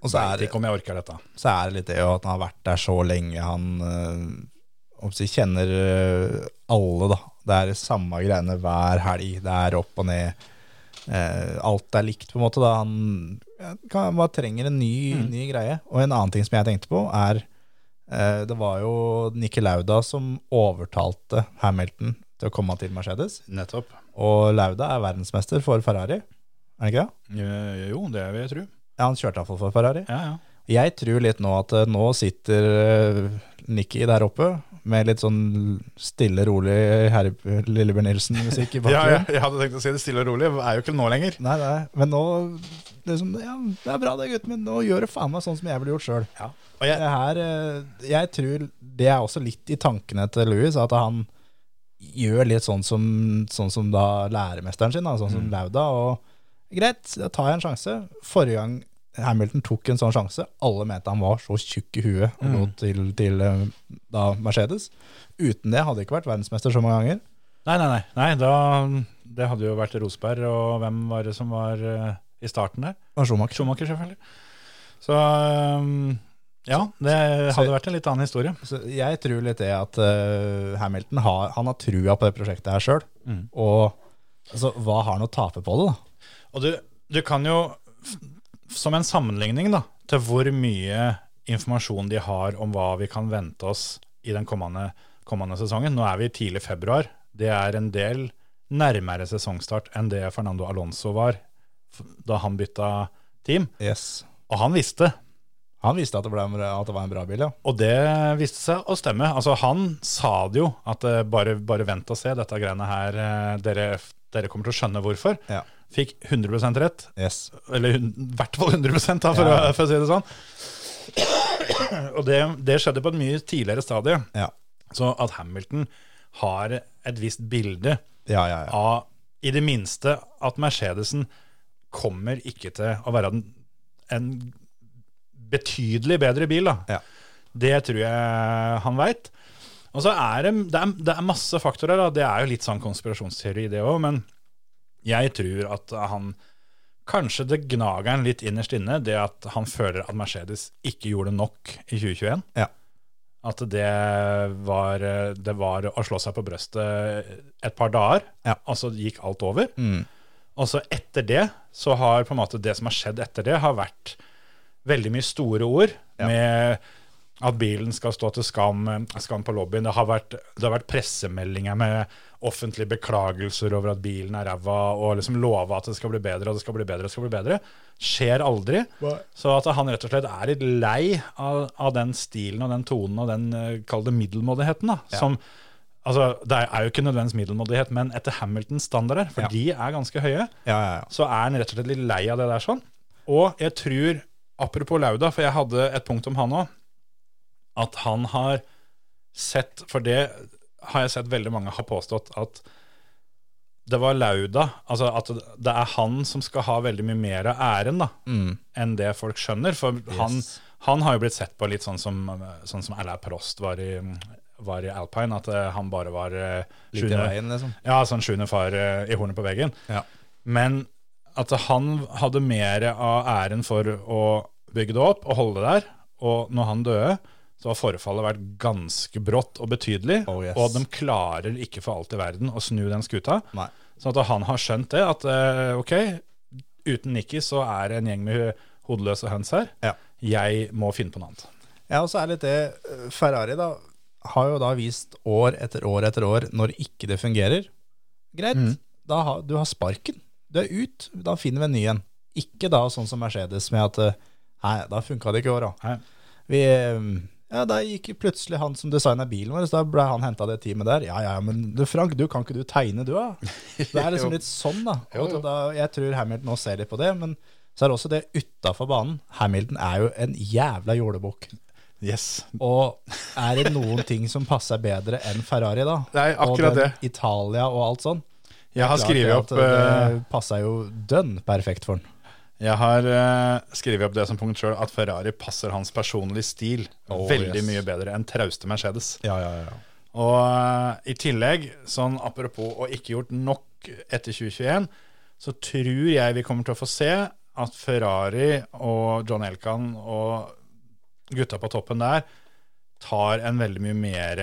Og så er, Vet ikke om jeg orker dette. så er det litt det at han har vært der så lenge. Han si, kjenner øh, alle, da. Det er samme greiene hver helg. Det er opp og ned. Eh, alt er likt, på en måte. da Han kan, bare trenger en ny, ny greie. Og en annen ting som jeg tenkte på, er eh, Det var jo Nikki Lauda som overtalte Hamilton til å komme til Mercedes. Nettopp. Og Lauda er verdensmester for Ferrari. Er han ikke det? Eh, Jo, det vil jeg tro. Ja, han kjørte iallfall for Ferrari. Ja, ja. Jeg tror litt nå at eh, nå sitter eh, Nikki der oppe med litt sånn stille, rolig Herre Lillebjørn Nilsen-musikk i Ja, bakgrunnen. jeg, jeg hadde tenkt å si det stille og rolig. Det er jo ikke nå lenger. Nei, nei, men nå liksom, Ja, det er bra det, gutten min. Nå gjør det faen meg sånn som jeg ville gjort sjøl. Og jeg, Det her eh, Jeg tror det er også litt i tankene til Louis, at han gjør litt sånn som, sånn som da læremesteren sin, da, sånn som Lauda. Og greit, da tar jeg en sjanse. Forrige gang Hamilton tok en sånn sjanse, alle mente han var så tjukk i huet og lå til, til eh, da Mercedes. Uten det hadde det ikke vært verdensmester så mange ganger. Nei, nei, nei. nei da, det hadde jo vært Rosberg, og hvem var det som var uh, i starten der? Og Schumacher. Schumacher, selvfølgelig. Så um, ja, det Så- hadde vært en litt annen historie. Så jeg tror litt det at uh, Hamilton har, han har trua på det prosjektet her sjøl. Mm. Og altså, hva har han å tape på det, da? Og du, du kan jo, som en sammenligning da, til hvor mye informasjon de har om hva vi kan vente oss i den kommende, kommende sesongen. Nå er vi i tidlig februar. Det er en del nærmere sesongstart enn det Fernando Alonso var da han bytta team. Yes. Og han visste Han visste at det, ble, at det var en bra bil, ja. Og det viste seg å stemme. Altså, han sa det jo, at eh, bare, bare vent og se, dette greiene her, eh, dere, dere kommer til å skjønne hvorfor. Ja. Fikk 100 rett, Yes. eller i hvert fall 100 da, for, Ja. å, for å si det sånn. Og det, det skjedde på et mye tidligere stadie. Ja. Så at Hamilton har et visst bilde Ja, ja, ja. av i det minste at Mercedesen kommer ikke til å være en, en betydelig bedre bil. da. Ja. Det tror jeg han veit. Og så er det, det, er, det er masse faktorer. da. Det er jo litt sånn konspirasjonsteori, det òg. Men jeg tror at han Kanskje det gnager han litt innerst inne, det at han føler at Mercedes ikke gjorde nok i 2021. Ja. At det var, det var å slå seg på brøstet et par dager, Ja. og så gikk alt over. Og så etter det, så har på en måte det som har skjedd etter det, har vært veldig mye store ord med at bilen skal stå til skam, skam på lobbyen. Det har, vært, det har vært pressemeldinger med offentlige beklagelser over at bilen er ræva, og liksom love at det skal bli bedre, og det skal bli bedre, og det skal bli bedre. Skjer aldri. Så at han rett og slett er litt lei av, av den stilen og den tonen og den, eh, kall det middelmådigheten, da. Som Altså, det er jo ikke nødvendigvis middelmådighet, men etter Hamiltons standarder, for Ja. de er ganske høye, Ja, ja, ja. så er han rett og slett litt lei av det der sånn. Og jeg tror, apropos Lauda, for jeg hadde et punkt om han òg, at han har sett For det har jeg sett veldig mange har påstått at det var Lauda, altså at det er han som skal ha veldig mye mer av æren da, enn det folk skjønner. For han, han har jo blitt sett på litt sånn som, sånn som Alain Prost var i, var i Alpine, at eh, han bare var eh, Litt i sjuende- veien, liksom. ja, sånn sjuende far eh, i hornet på veggen. Ja. Men at han hadde mer av æren for å bygge det opp og holde det der. Og når han døde, så har forfallet vært ganske brått og betydelig. Oh, yes. Og de klarer ikke for alt i verden å snu den skuta. Nei. Sånn at han har skjønt det, at eh, ok, uten Nikki så er det en gjeng med hodeløse høns her. Ja. Jeg må finne på noe annet. Ja, og så er det litt det eh, Ferrari da har jo da vist år etter år etter år når ikke det fungerer. Greit, Mm. da har, du har sparken. Du er ut, da finner vi en ny en. Ikke da sånn som Mercedes med at eh, Nei, da funka det ikke i år, da. Nei. Vi, ja, da gikk plutselig han som designa bilen vår, så da ble han henta det teamet der. Ja, ja, men du Frank, du kan ikke du tegne, du, da? Det er liksom litt sånn, da. Jo, da jeg tror Hamilton nå ser litt på det, men så er det også det utafor banen. Hamilton er jo en jævla jålebukk. Yes. Og er det noen ting som passer bedre enn Ferrari, da? Nei, akkurat og den det. Italia og alt sånn. Jeg har skrevet opp eh, Det passer jo dønn perfekt for han. Jeg har uh, skrevet opp det som punkt sjøl, at Ferrari passer hans personlige stil Oh, veldig yes. mye bedre enn trauste Mercedes. Ja, ja, ja. Og uh, i tillegg, sånn apropos å ikke gjort nok etter 2021, så tror jeg vi kommer til å få se at Ferrari og John Elkan og gutta på toppen der tar en veldig mye mer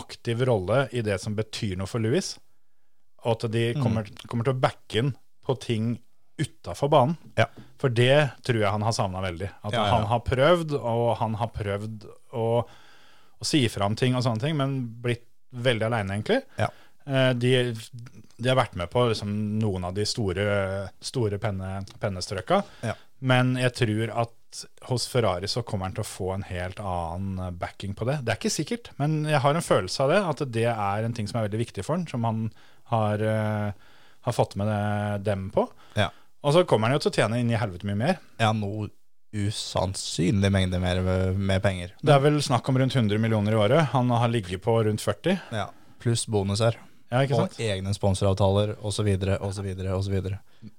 aktiv rolle i det som betyr noe for Louis. Og at de kommer, kommer til å backe inn på ting utafor banen. Ja. For det tror jeg han har savna veldig. At Ja, ja. han har prøvd, og han har prøvd å, å si fra om ting og sånne ting, men blitt veldig aleine, egentlig. Ja. Eh, De, de har vært med på liksom, noen av de store, store penne, pennestrøka, Ja. men jeg tror at hos Ferrari så kommer han til å få en helt annen backing på det. Det er ikke sikkert, men jeg har en følelse av det, at det er en ting som er veldig viktig for han, som han har, uh, har fått med dem på. Ja. Og så kommer han jo til å tjene inn i helvete mye mer. ja, noe usannsynlig mengde mer med, med penger. Det er vel snakk om rundt 100 millioner i året. Han har ligget på rundt 40. Ja. Pluss bonuser. Ja, ikke Og sant? egne sponsoravtaler osv. osv. osv.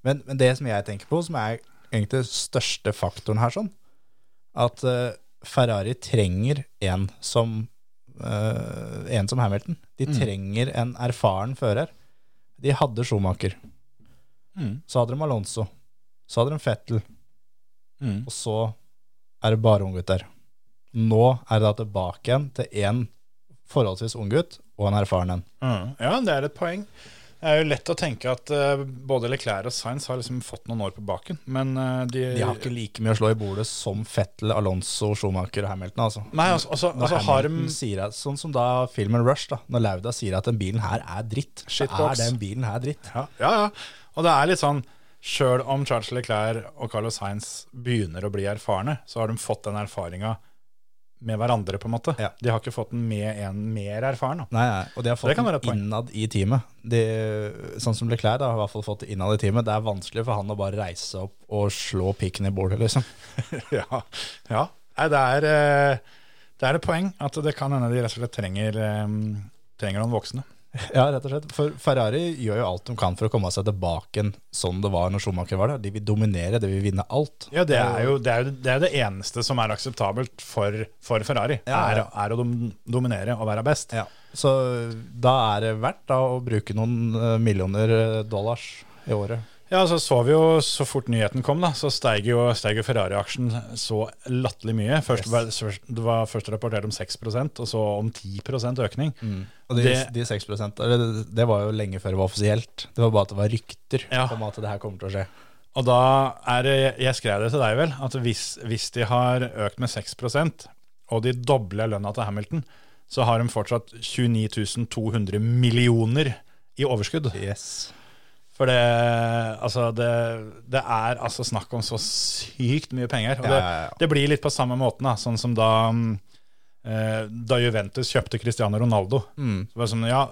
Men, men det som jeg tenker på, som er egentlig den største faktoren her, sånn, at uh, Ferrari trenger en som uh, en som Hamilton. De Mm. trenger en erfaren fører. De hadde Schumacher. Mm. Så hadde de Alonso. Så hadde de Fettel. Mm. Og så er det bare unggutter. Nå er det da tilbake igjen til en forholdsvis unggutt og en erfaren en. Mm. Ja, det er et poeng. Det er jo lett å tenke at uh, både Leclerc og Sainz har liksom fått noen år på baken, men uh, de, De har ikke like mye å slå i bordet som Fettel, Alonso, Schumacher og Hamilton. altså. Nei, altså, altså, altså har Hamilton de sier at, Sånn som da filmen Rush, da, når Lauda sier at den bilen her er dritt, så er den bilen her dritt. ja, ja, ja. Og det er litt sånn Sjøl om Charles Leclerc og Carlos Sainz begynner å bli erfarne, så har de fått den erfaringa med hverandre, på en måte. Ja. De har ikke fått den med en mer erfaren. Nei, nei, og de har fått den innad i teamet. De, sånn som Leclerc da, har i hvert fall fått det innad i teamet. Det er vanskelig for han å bare reise opp og slå pikken i bordet, liksom. ja. ja. Nei, det er, eh, det er et poeng at det kan hende de rett og slett trenger, eh, trenger noen voksne. Ja, rett og slett. For Ferrari gjør jo alt de kan for å komme seg tilbake sånn det var når Schumacher var der. De vil dominere, de vil vinne alt. Ja, det er jo det, er, jo- det, er det eneste som er akseptabelt for, for Ferrari. Ja, er, ja. er å dom, dominere og være best. Ja. Så da er det verdt da å bruke noen eh, millioner eh, dollars i året Ja, så så vi jo så fort nyheten kom, da, så steig jo, jo Ferrari-aksjen så latterlig mye. Først, yes. Det var først rapportert om 6% og så om 10% økning. Og de, Det- de 6 eller det, det var jo lenge før det var offisielt. Det var bare at det var rykter Ja. om at det her kommer til å skje. Og da er det, jeg skrev det til deg vel, at hvis, hvis de har økt med 6% og de dobler lønna til Hamilton, så har de fortsatt 29 200 millioner i overskudd. Yes. For det, altså det, det er altså snakk om så sykt mye penger. Og det, ja, ja. det blir litt på samme måten, da, sånn som da, mm, eh, da Juventus kjøpte Cristiano Ronaldo. Mm. Det var sånn, ja,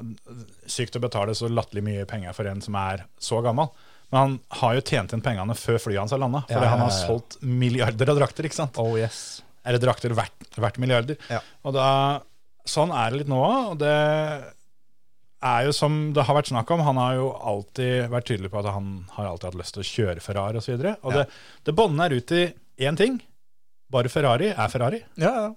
Sykt å betale så latterlig mye penger for en som er så gammel. Men han har jo tjent inn pengene før flyet hans har landa. Fordi Ja, ja, han har ja, ja. solgt milliarder av drakter. ikke sant? Oh yes. Eller drakter verdt, verdt milliarder. Ja. Og da, Sånn er det litt nå òg. Og det er jo som det har vært snakk om, han har jo alltid vært tydelig på at han har alltid hatt lyst til å kjøre Ferrari osv. Og, så og Ja. det, det bånder ut i én ting. Bare Ferrari er Ferrari. Ja, ja.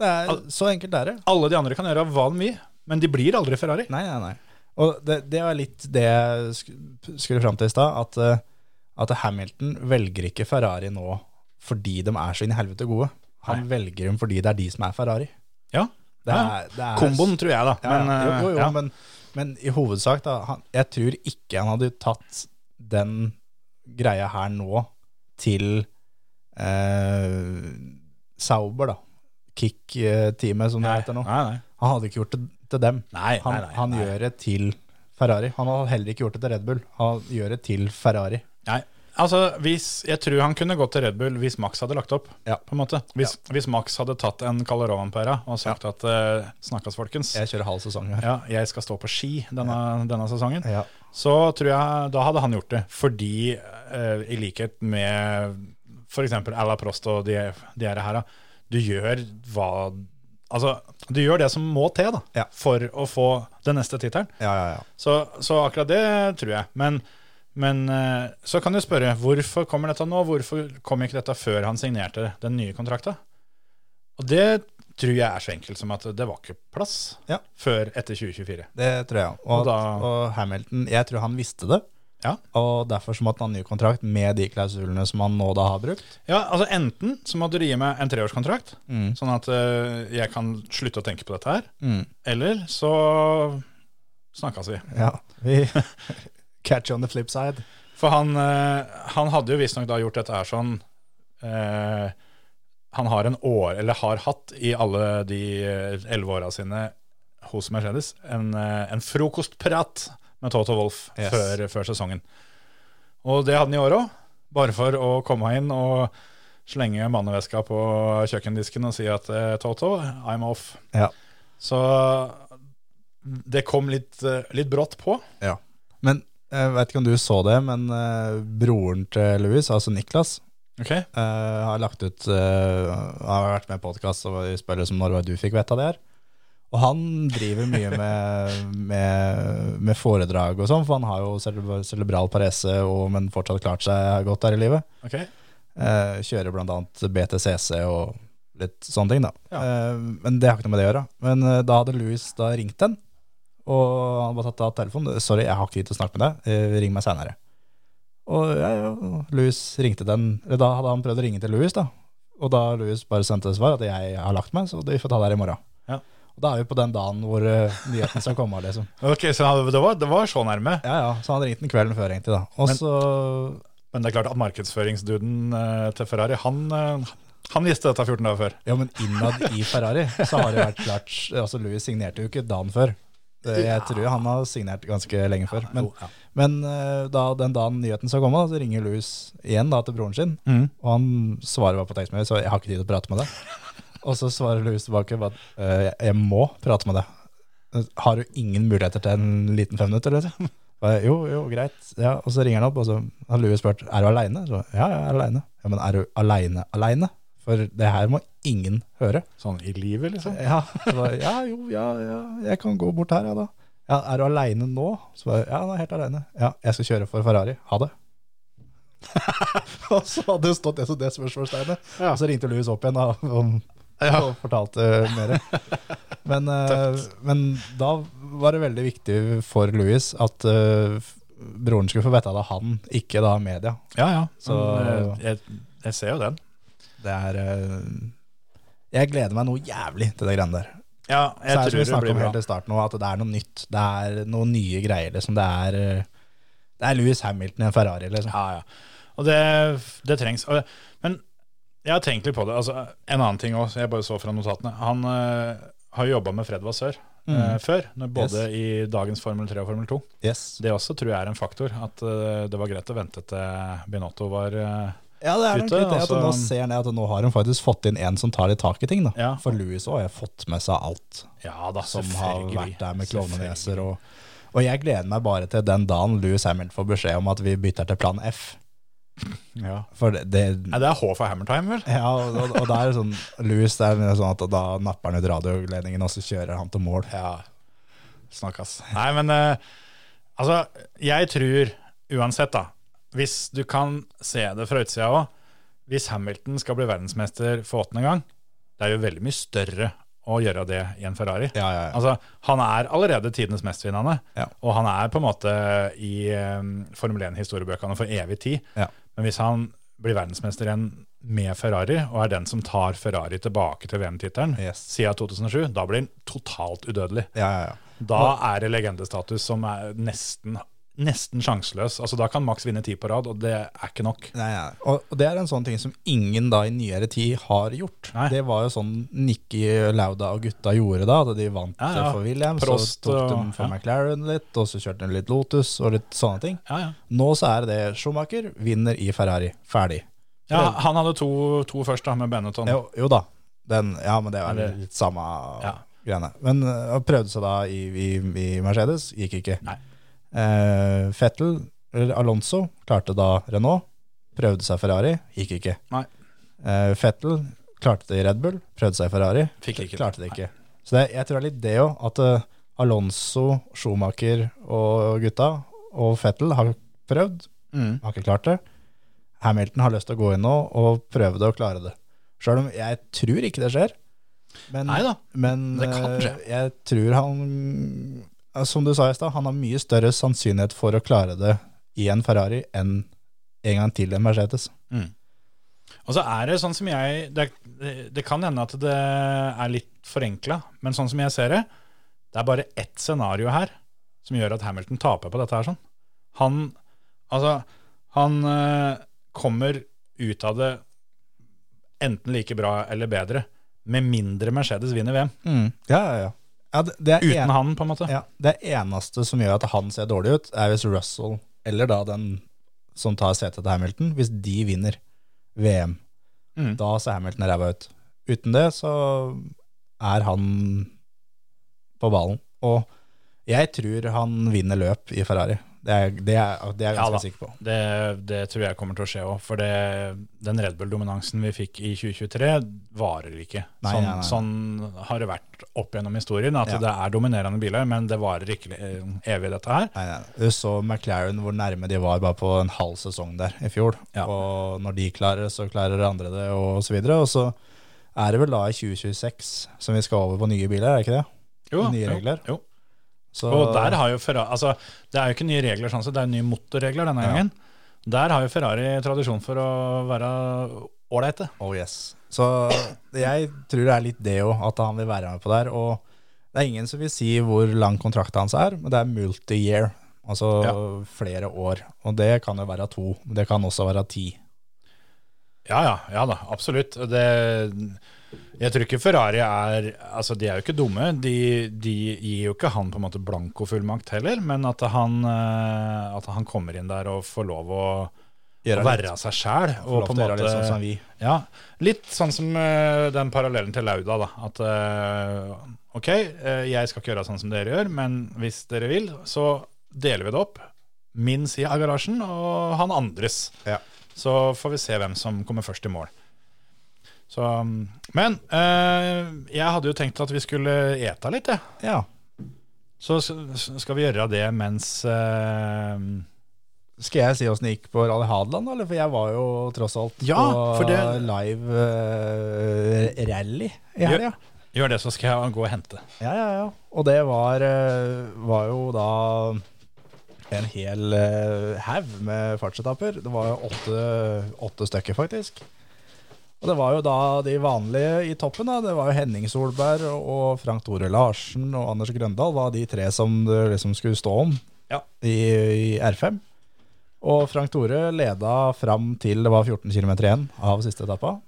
Det er, Al- så enkelt er det. Alle de andre kan gjøre hva de vil, men de blir aldri Ferrari. Nei, nei, nei. Og det, det var litt det jeg skulle fram til i stad, at, eh, at Hamilton velger ikke Ferrari nå fordi de er så inn i helvete gode. Han velger dem fordi det er de som er Ferrari. Ja, Det Ja. er, det er, Komboen, tror jeg, da. Ja, Men, ja. jo, jo, jo, eh, ja. men, men i hovedsak, da. Han, jeg tror ikke han hadde tatt den greia her nå til eh, Sauber, da. Kick-teamet, som det Nei, heter nå. nei, nei. Han hadde ikke gjort det til dem. Han, han gjør det til Ferrari. Han hadde heller ikke gjort det til Red Bull. Han gjør det til Ferrari. Nei. Altså, hvis, jeg tror han kunne gått til Red Bull hvis Max hadde lagt opp. Ja. på en måte. Hvis, hvis Max hadde tatt en Calderón-pæra og sagt at uh, Snakkes, folkens. Jeg kjører halv sesong her. Ja, jeg skal stå på ski denne, denne sesongen. Ja. Så tror jeg da hadde han gjort det. Fordi, uh, i likhet med f.eks. Ala Prost og de, de her, du gjør hva Altså, du gjør det som må til da, Ja. for å få den neste tittelen. Ja, ja, ja. Så, så akkurat det tror jeg. Men, men eh, så kan du spørre hvorfor kommer dette nå? Hvorfor kom ikke dette før han signerte den nye kontrakta? Og det tror jeg er så enkelt som at det var ikke plass Ja. før etter 2024. Det tror jeg. Og, Og da- og Hamilton, jeg tror han visste det. Ja. Og derfor så måtte han ha ny kontrakt med de klausulene som han nå da har brukt. Ja, altså Enten så må du gi meg en treårskontrakt, Mm. sånn at eh, jeg kan slutte å tenke på dette her. Mm. Eller så snakkes vi. Ja, vi catch on the flip side. For han, eh, han hadde jo visstnok da gjort dette her sånn eh, Han har en år, eller har hatt i alle de eh, elleve åra sine hos Mercedes, en, eh, en frokostprat med Toto Wolff Yes. før, før sesongen. Og det hadde han i år òg, bare for å komme inn og slenge manneveska på kjøkkendisken og si at Toto, I'm off. Ja. Så det kom litt, litt brått på. ja. Jeg vet ikke om du så det, men eh, broren til Louis, altså Niklas, Ok? eh, har lagt ut eh, Har vært med i podkast og spør spiller som når du fikk vite av det her. Og han driver mye med, med, med foredrag og sånn, for han har jo cere- cerebral parese, og, men fortsatt klart seg godt her i livet. ok. Eh, kjører annet BTCC og litt sånne ting, da. Ja. Eh, men det har ikke noe med det å gjøre. Men eh, da hadde Louis da ringt den, og han bare tatt av telefonen. 'Sorry, jeg har ikke tid til å snakke med deg. Eh, ring meg seinere'. Og ja, Louis ringte den Da hadde han prøvd å ringe til Louis, da. Og da Louis bare sendte svar at 'jeg har lagt meg, så vi får ta det her i morgen'. Ja. Og da er vi på den dagen hvor uh, nyheten skal komme, liksom. Ok, Så det var, det var så nærme. Ja, ja, Så han ringte den kvelden før, egentlig, da. Og Men- så Men det er klart at markedsføringsduden uh, til Ferrari, han, uh, han visste dette 14 dager før. Ja, men innad i Ferrari så har det vært klart Altså, Louis signerte jo ikke dagen før. Jeg tror han har signert ganske lenge før. Men, men eh, da, den dagen nyheten skal komme, så ringer Louis igjen da til broren sin. Mm. Og han svarer bare på tekstmelding, så jeg har ikke tid til å prate med deg. Og så svarer Louis tilbake at «Eh, jeg må prate med deg. Har du ingen muligheter til en liten fem minutter? Liksom? Jo, jo, greit. Ja, og så ringer han opp, og så har Louis spurt er du aleine. Ja, ja, jeg er aleine. Ja, men er du aleine aleine? For det her må ingen høre. Sånn i livet, liksom. Ja, så bare, ja jo, ja, ja, jeg kan gå bort her, ja da. Ja, er du aleine nå? Så bare, ja, er helt aleine. Ja, jeg skal kjøre for Ferrari. Ha det. og så hadde det stått det som det spørsmålstegnet. Ja. Og så ringte Louis opp igjen da, og, og fortalte mer. Men, uh, men da var det veldig viktig for Louis at uh, broren skulle få vite det av han, ikke da media. Ja, ja. Så- eh, jeg, jeg ser jo den. Det er eh, Jeg gleder meg noe jævlig til det greiene der. Ja, Så jeg er det som tror vi snakka om helt i starten at det er noe nytt. Det er noen nye greier, liksom. Det er, eh, det er Louis Hamilton i en Ferrari, liksom. Ja, ja. Og det, det trengs. Men jeg har tenkt litt på det. Altså, en annen ting også, jeg bare så fra notatene. Han eh, har jo jobba med Fred Vassør eh, før, både både i dagens Formel 3 og Formel 2. Yes. Det også tror jeg er en faktor. At eh, det var greit å vente til Binotto var Ja, det er nok litt det at altså- nå ser han at nå har han faktisk fått inn en som tar litt tak i ting, da. Ja. For Louis òg har fått med seg alt Ja da, som har vært der med klovneneser og Og jeg gleder meg bare til den dagen Louis Hamilton får beskjed om at vi bytter til plan F. Ja. For det, det Nei, det er H for Hammertime, vel? Ja, og, og, er det sånn Louis det er sånn at da napper han ut radioledningen, og så kjører han til mål. Ja, snakkas. Nei, men uh, altså, jeg tror uansett, da, hvis du kan se det fra utsida òg, hvis Hamilton skal bli verdensmester for åttende gang, det er jo veldig mye større å gjøre det i en Ferrari. Ja, ja, ja. Altså, Han er allerede tidenes mestvinnende, og han er på en måte i um, Formel 1-historiebøkene for evig tid. Ja. Men hvis han blir verdensmester igjen med Ferrari, og er den som tar Ferrari tilbake til VM-tittelen Yes. siden 2007, da blir han totalt udødelig. ja, ja, ja. Da er det legendestatus som er nesten, nesten sjanseløs. Altså Da kan Max vinne ti på rad, og det er ikke nok. Nei, ja. Og, og det er en sånn ting som ingen da i nyere tid har gjort. Nei. Det var jo sånn Nikki Lauda og gutta gjorde da, da de vant Ja, ja. for Williams, Prost så tok de for. McLaren litt, og så kjørte de litt Lotus og litt sånne ting. Ja, ja. Nå så er det Schumacher vinner i Ferrari. Ferdig. ja Han hadde to, to først, da, med Benetton. Jo, jo da. Den, ja, men det er vel litt samme greiene. Men uh, prøvde seg da i, i, i Mercedes, gikk ikke. Nei. Eh, Fettel, eller Alonso, klarte da Renault. Prøvde seg Ferrari, gikk ikke. Nei. Eh, Fettel klarte det i Red Bull, prøvde seg Ferrari, Fikk ikke klarte det ikke. Så det, jeg tror det er litt det òg, at eh, Alonso, Schumacher og gutta, og Fettel har prøvd, Mm. har ikke klart det. Hamilton har lyst til å gå inn nå og prøve det og klare det. Sjøl om jeg tror ikke det skjer. Men, Neida, men Det kan eh, skje. jeg tror han eh, Som du sa i stad, han har mye større sannsynlighet for å klare det i en Ferrari enn en gang til en Mercedes. Mm. Og så er det sånn som jeg Det, det, kan hende at det er litt forenkla, men sånn som jeg ser det, det er bare ett scenario her som gjør at Hamilton taper på dette her. sånn. Han Altså, han øh, kommer ut av det enten like bra eller bedre, med mindre Mercedes vinner VM. Ja, ja, ja. Ja det, det Uten en, han, på en måte. ja, det eneste som gjør at han ser dårlig ut, er hvis Russell, eller da den som tar setet til Hamilton, hvis de vinner VM. Mm. Da ser Hamilton ræva ut. Uten det så er han på ballen. Og jeg tror han vinner løp i Ferrari. Det er, det er, det er jeg ganske ja, sikker på. Det, det tror jeg kommer til å skje òg. For det, den Red Bull-dominansen vi fikk i 2023, varer ikke. Nei, sånn, nei, nei. sånn har det vært opp gjennom historien. At Ja. det er dominerende biler, men det varer ikke eh, evig, dette her. Nei, nei. Du så McLaren hvor nærme de var bare på en halv sesong der i fjor. Ja. Og når de klarer det, så klarer andre det, og så videre. Og så er det vel da i 2026 som vi skal over på nye biler, er det ikke det? Nye jo. Jo. Så, Og der har jo Ferrari altså, Det er jo ikke nye regler, sånn så det er nye motorregler denne Ja. gangen. Der har jo Ferrari tradisjon for å være ålreite. Oh yes. Så jeg tror det er litt det òg, at han vil være med på der. Og det er ingen som vil si hvor lang kontrakten hans er, men det er multi-year. Altså Ja. flere år. Og det kan jo være to, det kan også være ti. Ja, ja, ja da, absolutt. Det, jeg tror ikke Ferrari er Altså, de er jo ikke dumme. De, de gir jo ikke han på en måte blankofullmakt heller, men at han, eh, at han kommer inn der og får lov å, å være seg sjæl. Sånn. Ja, litt sånn som eh, den parallellen til Lauda, da. At eh, ok, jeg skal ikke gjøre sånn som dere gjør, men hvis dere vil, så deler vi det opp. Min side av garasjen og han andres. Ja. Så får vi se hvem som kommer først i mål. Så, men eh, jeg hadde jo tenkt at vi skulle ete litt, jeg. Ja. Så skal vi gjøre det mens eh, Skal jeg si åssen det gikk på Rally Hadeland, eller? For jeg var jo tross alt Ja, på det- live eh, rally i helga. Gjør det, så skal jeg gå og hente. Ja, ja, ja. Og det var, eh, var jo da en hel eh, haug med fartsetapper. Det var jo åtte, åtte stykker, faktisk. Og det var jo da de vanlige i toppen. da Det var jo Henning Solberg og Frank Tore Larsen og Anders Grøndal var de tre som det liksom skulle stå om Ja. i, i R5. Og Frank Tore leda fram til det var 14 km igjen av siste etappa.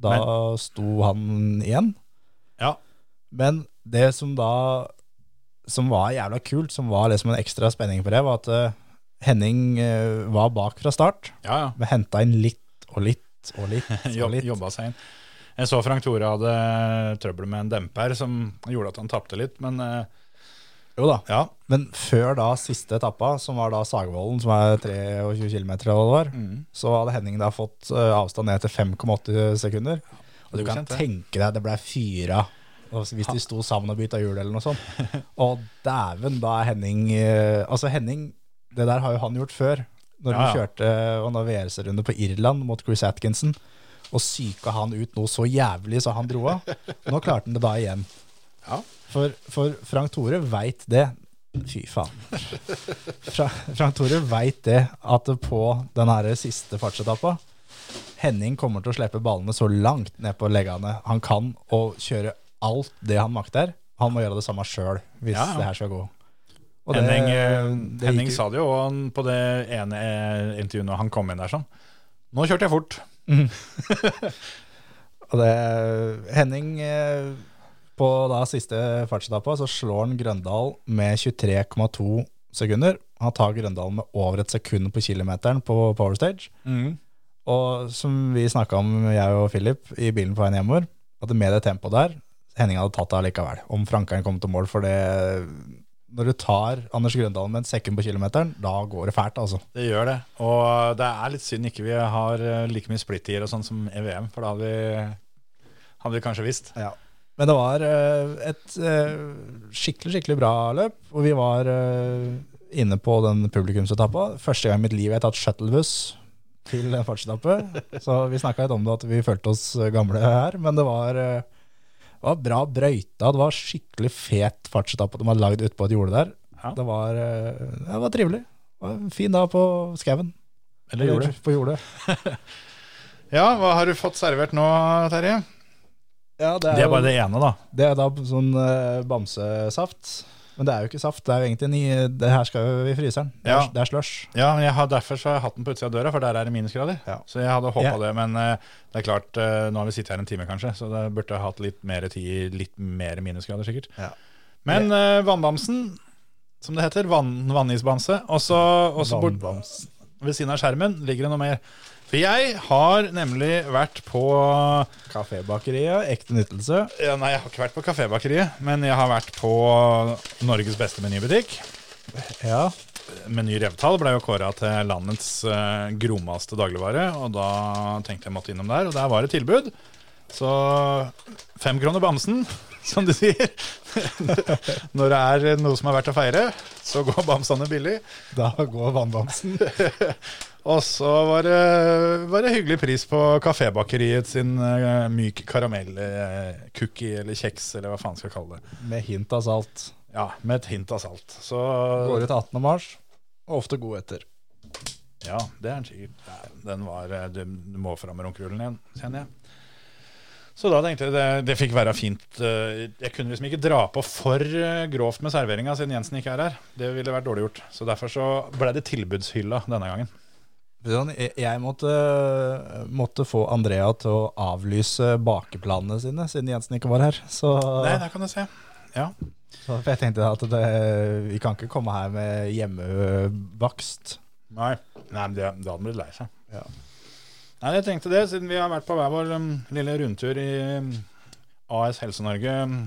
Da sto han igjen. Ja. Men det som da Som var jævla kult, som var liksom en ekstra spenning på det, var at eh, Henning eh, var bak fra start, Ja, ja. men henta inn litt og litt og litt og litt. jobba seg inn. Jeg så Frank Tore hadde trøbbel med en demper som gjorde at han tapte litt, men eh, Jo da. ja. Men før da siste etappa, som var da Sagvollen, som er 23 km, Mm. så hadde Henning da fått eh, avstand ned til 5,8 sekunder. Og du kan tenke deg det ble fyra hvis de sto sammen og bytta hjul eller noe sånt. Og dæven, da er Henning eh, Altså, Henning, det der har jo han gjort før. Når Ja, ja. ja. kjørte og en VRC-runde på Irland mot Chris Atkinson. Og psyka han ut noe så jævlig så han dro av. Nå klarte han det da igjen. Ja. For, for Frank Tore veit det. Fy faen. Fra, Frank Tore veit det at på den her siste fartsetappa Henning kommer til å slippe ballene så langt ned på leggene han kan, og kjøre alt det han makter. Han må gjøre det samme sjøl hvis det her skal gå. Det- Henning, eh, det Henning sa det jo på det ene eh, intervjuet når han kom inn der sånn. Nå kjørte jeg fort. Og det, Henning eh, På da siste fartsetappe så slår han Grøndal med 23,2 sekunder. Han tar Grøndal med over et sekund på kilometeren på Power Stage. Og som vi snakka om, jeg og Philip, i bilen på veien hjemover, at med det tempoet der, Henning hadde tatt det allikevel. Om Frankeren kom til mål, for det Når du tar Anders Grøndalen med en sekund på kilometeren, da går det fælt, altså. Det gjør det. Og det er litt synd ikke vi har eh, like mye splitt-tier og sånn som EVM, for da hadde vi, hadde vi kanskje visst. Men det var eh, et eh, skikkelig, skikkelig bra løp, og vi var inne på den publikumsetappa. Første gang i mitt liv jeg har tatt shuttlebuss til en fartsetappe. Så vi snakka litt om det, at vi følte oss gamle her, men det var, det var bra brøyta. Det var skikkelig fet fartsetappe de hadde lagd utpå et jorde der. Ja. Det, var, eh, det var trivelig. Det var en fin dag på skauen. Eller jordet. På jordet. Ja, hva har du fått servert nå, Terje? Ja, det Det er bare det ene, da. Det er da sånn eh, bamsesaft. Men det er jo ikke saft, det er jo egentlig ni, det her skal jo i fryseren. Det er, Ja. det er slush. Ja, jeg har, Derfor så har jeg hatt den på utsida av døra, for der er det minusgrader. Ja. Så jeg hadde håpa Ja. det, men uh, det er klart, uh, nå har vi sittet her en time kanskje, så det burde jeg hatt litt mer tid, litt mer minusgrader sikkert. Ja. Men uh, vannbamsen, som det heter, vann, vannisbamse, og så bort ved siden av skjermen ligger det noe mer. For jeg har nemlig vært på Kafébakeriet, ekte nyttelse. ja, Nei, jeg har ikke vært på Kafébakeriet, men jeg har vært på Norges beste menybutikk. Ja. Meny Revtall ble jo kåra til landets uh, grommeste dagligvare, og da tenkte jeg måtte innom der, og der var det tilbud. Så fem kroner bamsen, som de sier. Når det er noe som er verdt å feire, så går bamsene billig. Da går vannbamsen. Og så var det, var det hyggelig pris på Kafébakeriet sin uh, myk karamell-cookie eller kjeks, eller hva faen skal jeg kalle det. Med hint av salt. Ja, med et hint av salt. Så Går ut 18. mars, og ofte god etter. Ja, det er den sikkert. Den var eh, Du, du må fram med runkerullen igjen, kjenner jeg. Så da tenkte jeg det, det fikk være fint. eh, Jeg kunne liksom ikke dra på for eh, grovt med serveringa siden Jensen ikke er her. Det ville vært dårlig gjort. Så derfor så ble det tilbudshylla denne gangen. Jeg måtte, måtte få Andrea til å avlyse bakeplanene sine, siden Jensen ikke var her. Så, Nei, der kan du se. Ja. så for jeg tenkte at det, vi kan ikke komme her med hjemmebakst. Nei, Nei men det, da hadde blitt lei seg. Ja. Nei, jeg tenkte det, siden vi har vært på hver vår um, lille rundtur i um, AS Helse-Norge um,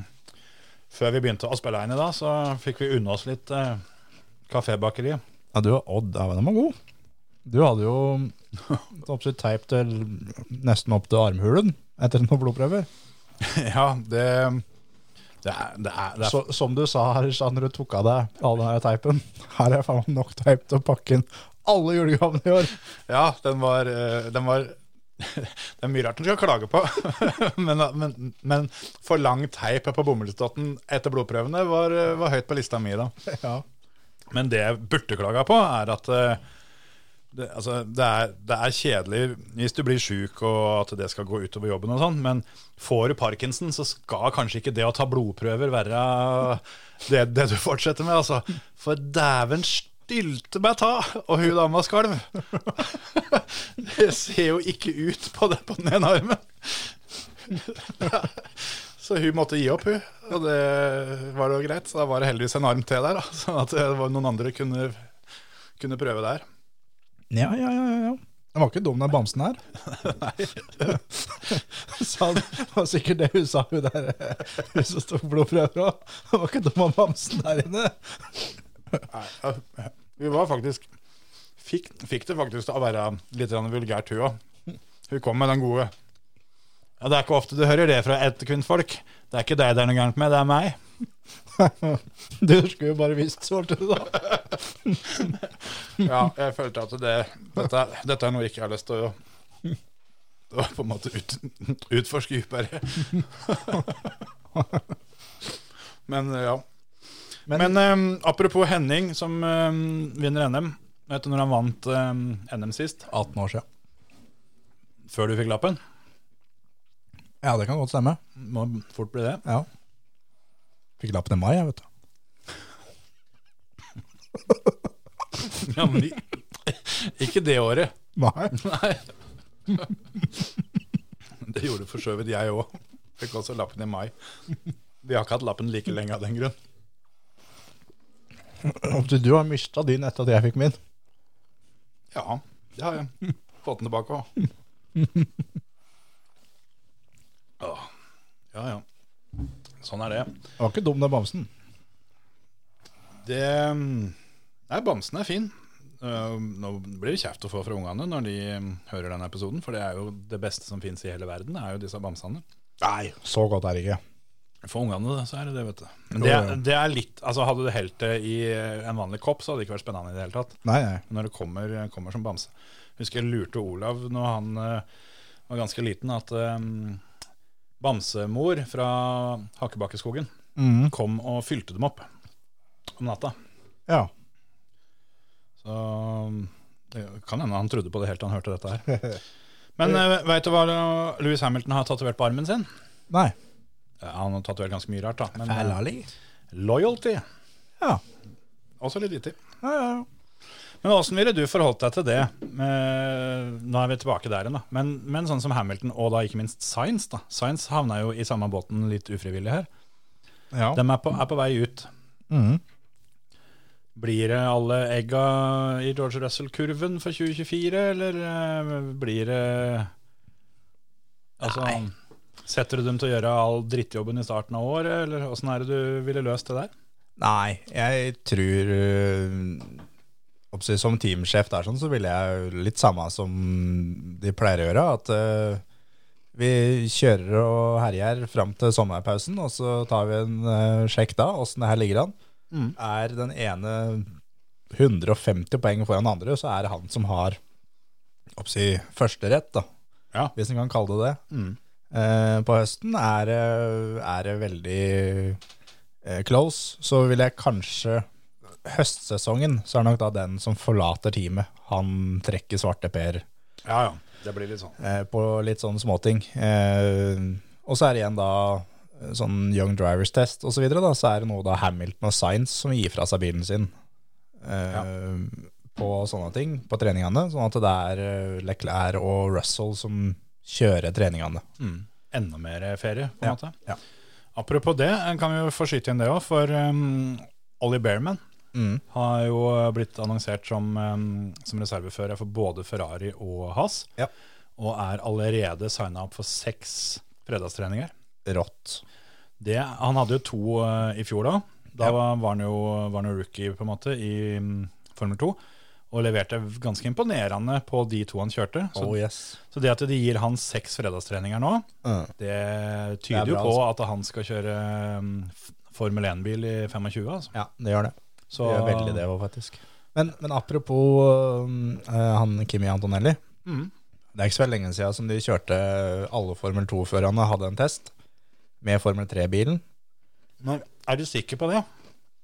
før vi begynte å spille inn i dag, så fikk vi unne oss litt uh, kafébakeri. Ja, du og Odd, ja, den var god. Du hadde jo absolutt teip til nesten opp til armhulen etter noen blodprøver. ja, det, det er, det er, det er Så, som du sa her, når du tok av deg all den teipen, her er faen nok teip til å pakke inn alle julegavene i år. Ja, den var, eh, den var Det er mye rart en skal klage på, men, men, men for lang teip på bomullsdotten etter blodprøvene var, var høyt på lista mi da. Ja. Men det jeg burde klaga på, er at eh, det, altså, det, er, det er kjedelig hvis du blir sjuk og at det skal gå utover jobben og sånn, men får du parkinson, så skal kanskje ikke det å ta blodprøver være det, det du fortsetter med, altså. For dæven stilte meg ta, og hun dama skalv. Det ser jo ikke ut på det på den ene armen. Så hun måtte gi opp, hun. Og det var jo greit. Så da var det heldigvis en arm til der, da. sånn at noen andre kunne, kunne prøve der. Ja, ja, ja, ja. Den var ikke dum, den bamsen her. Sa det det var sikkert det hun sa, hun der hun som tok blodprøver òg. Den var ikke dum av bamsen der inne. Nei, vi var faktisk fikk, fikk det faktisk til å være litt vulgært, hun òg. Hun kom med den gode. Ja, Det er ikke ofte du hører det fra et kvinnfolk. Det er ikke deg det er noe gærent med, det er meg. Du skulle jo bare visst, svarte du da. Ja, jeg følte at det, dette, dette er noe jeg ikke har lyst til å Det var på en måte ut, utforske dypere. Men ja. Men- Men, um, apropos Henning, som um, vinner NM. Vet du når han vant um, NM sist? 18 år siden. Før du fikk lappen? Ja, det kan godt stemme. Må fort bli det. Ja. Fikk lappen i mai, jeg, vet du. Ja, men i- ikke det året. Nei. Nei. Det gjorde for så vidt jeg òg. Fikk også lappen i mai. Vi har ikke hatt lappen like lenge av den grunn. Du har mista din etter at jeg fikk min. Ja, det har jeg. Fått den tilbake òg. Ja, ja. Sånn er det. Det var ikke dum, den bamsen. Det Nei, bamsen er fin. Uh, Nå blir det kjeft å få fra ungene når de um, hører denne episoden, for det er jo det beste som fins i hele verden, er jo disse bamsene. Nei, så godt er det ikke. For ungene så er det det, vet du. Men det, det er litt Altså Hadde du helt det i en vanlig kopp, så hadde det ikke vært spennende i det hele tatt. Nei, nei. Men Når det kommer, kommer som bamse. Husker jeg lurte Olav når han eh, var ganske liten, at um, bamsemor fra Hakkebakkeskogen mm. kom og fylte dem opp om natta. Ja. Så det kan hende han trodde på det helt til han hørte dette her. Men uh, veit du hva Louis Hamilton har tatovert på armen sin? Nei. Han har tatovert ganske mye rart, da. Men, eh, loyalty. Ja. Også litt vittig. Ja, ja, ja. Men åssen ville du forholdt deg til det? Eh, nå er vi tilbake der igjen, da. Men, men sånn som Hamilton, og da ikke minst Science. da. Science havna jo i samme båten litt ufrivillig her. ja. De er på, er på vei ut. Mhm. Blir det alle egga i George Russell-kurven for 2024, eller eh, blir det Altså Setter du dem til å gjøre all drittjobben i starten av året, eller åssen er det du ville løst det der? Nei, jeg tror øh, Som teamsjef der sånn, så ville jeg litt samme som de pleier å gjøre. At uh, vi kjører og herjer fram til sommerpausen, og så tar vi en uh, sjekk da, åssen det her ligger an. Er den ene 150 poeng foran den andre, så er det han som har oppsi, førsterett, da. Ja. Hvis en kan kalle det det. Eh, på høsten er, det- er det veldig eh, close, så vil jeg kanskje Høstsesongen så er det nok da den som forlater teamet. Han trekker svarte Per Ja, ja. Det blir litt sånn. eh, på litt sånne småting. Eh, og så er det igjen da sånn Young Drivers Test og så videre, da, så er det nå da Hamilton og Science som gir fra seg bilen sin eh, på sånne ting, på treningene. Sånn at det er eh, Leclerc og Russell som kjører treningene. Mm. Enda mer ferie, på en Ja, måte. ja. Apropos det, kan vi jo få skyte inn det òg, for um, Ollie Bearman Mm. har jo blitt annonsert som, um, som reservefører for både Ferrari og Haas. Ja. Og er allerede signa opp for seks fredagstreninger. Rått. Det, han hadde jo to uh, i fjor, da. Da Ja. var, han jo var han jo rookie på en måte i um, Formel 2. Og leverte ganske imponerende på de to han kjørte. Så, Oh yes. så det at de gir han seks fredagstreninger nå, Mm. det tyder Det bra, jo på altså. at han skal kjøre um, Formel 1-bil i 25. Altså. Ja, det gjør det. Så, Det gjør veldig det òg, faktisk. Men, men apropos uh, han Kimi Antonelli. Mm. Det er ikke så lenge siden som de kjørte alle Formel 2-førerne hadde en test med Formel 3-bilen. Men er du sikker på det?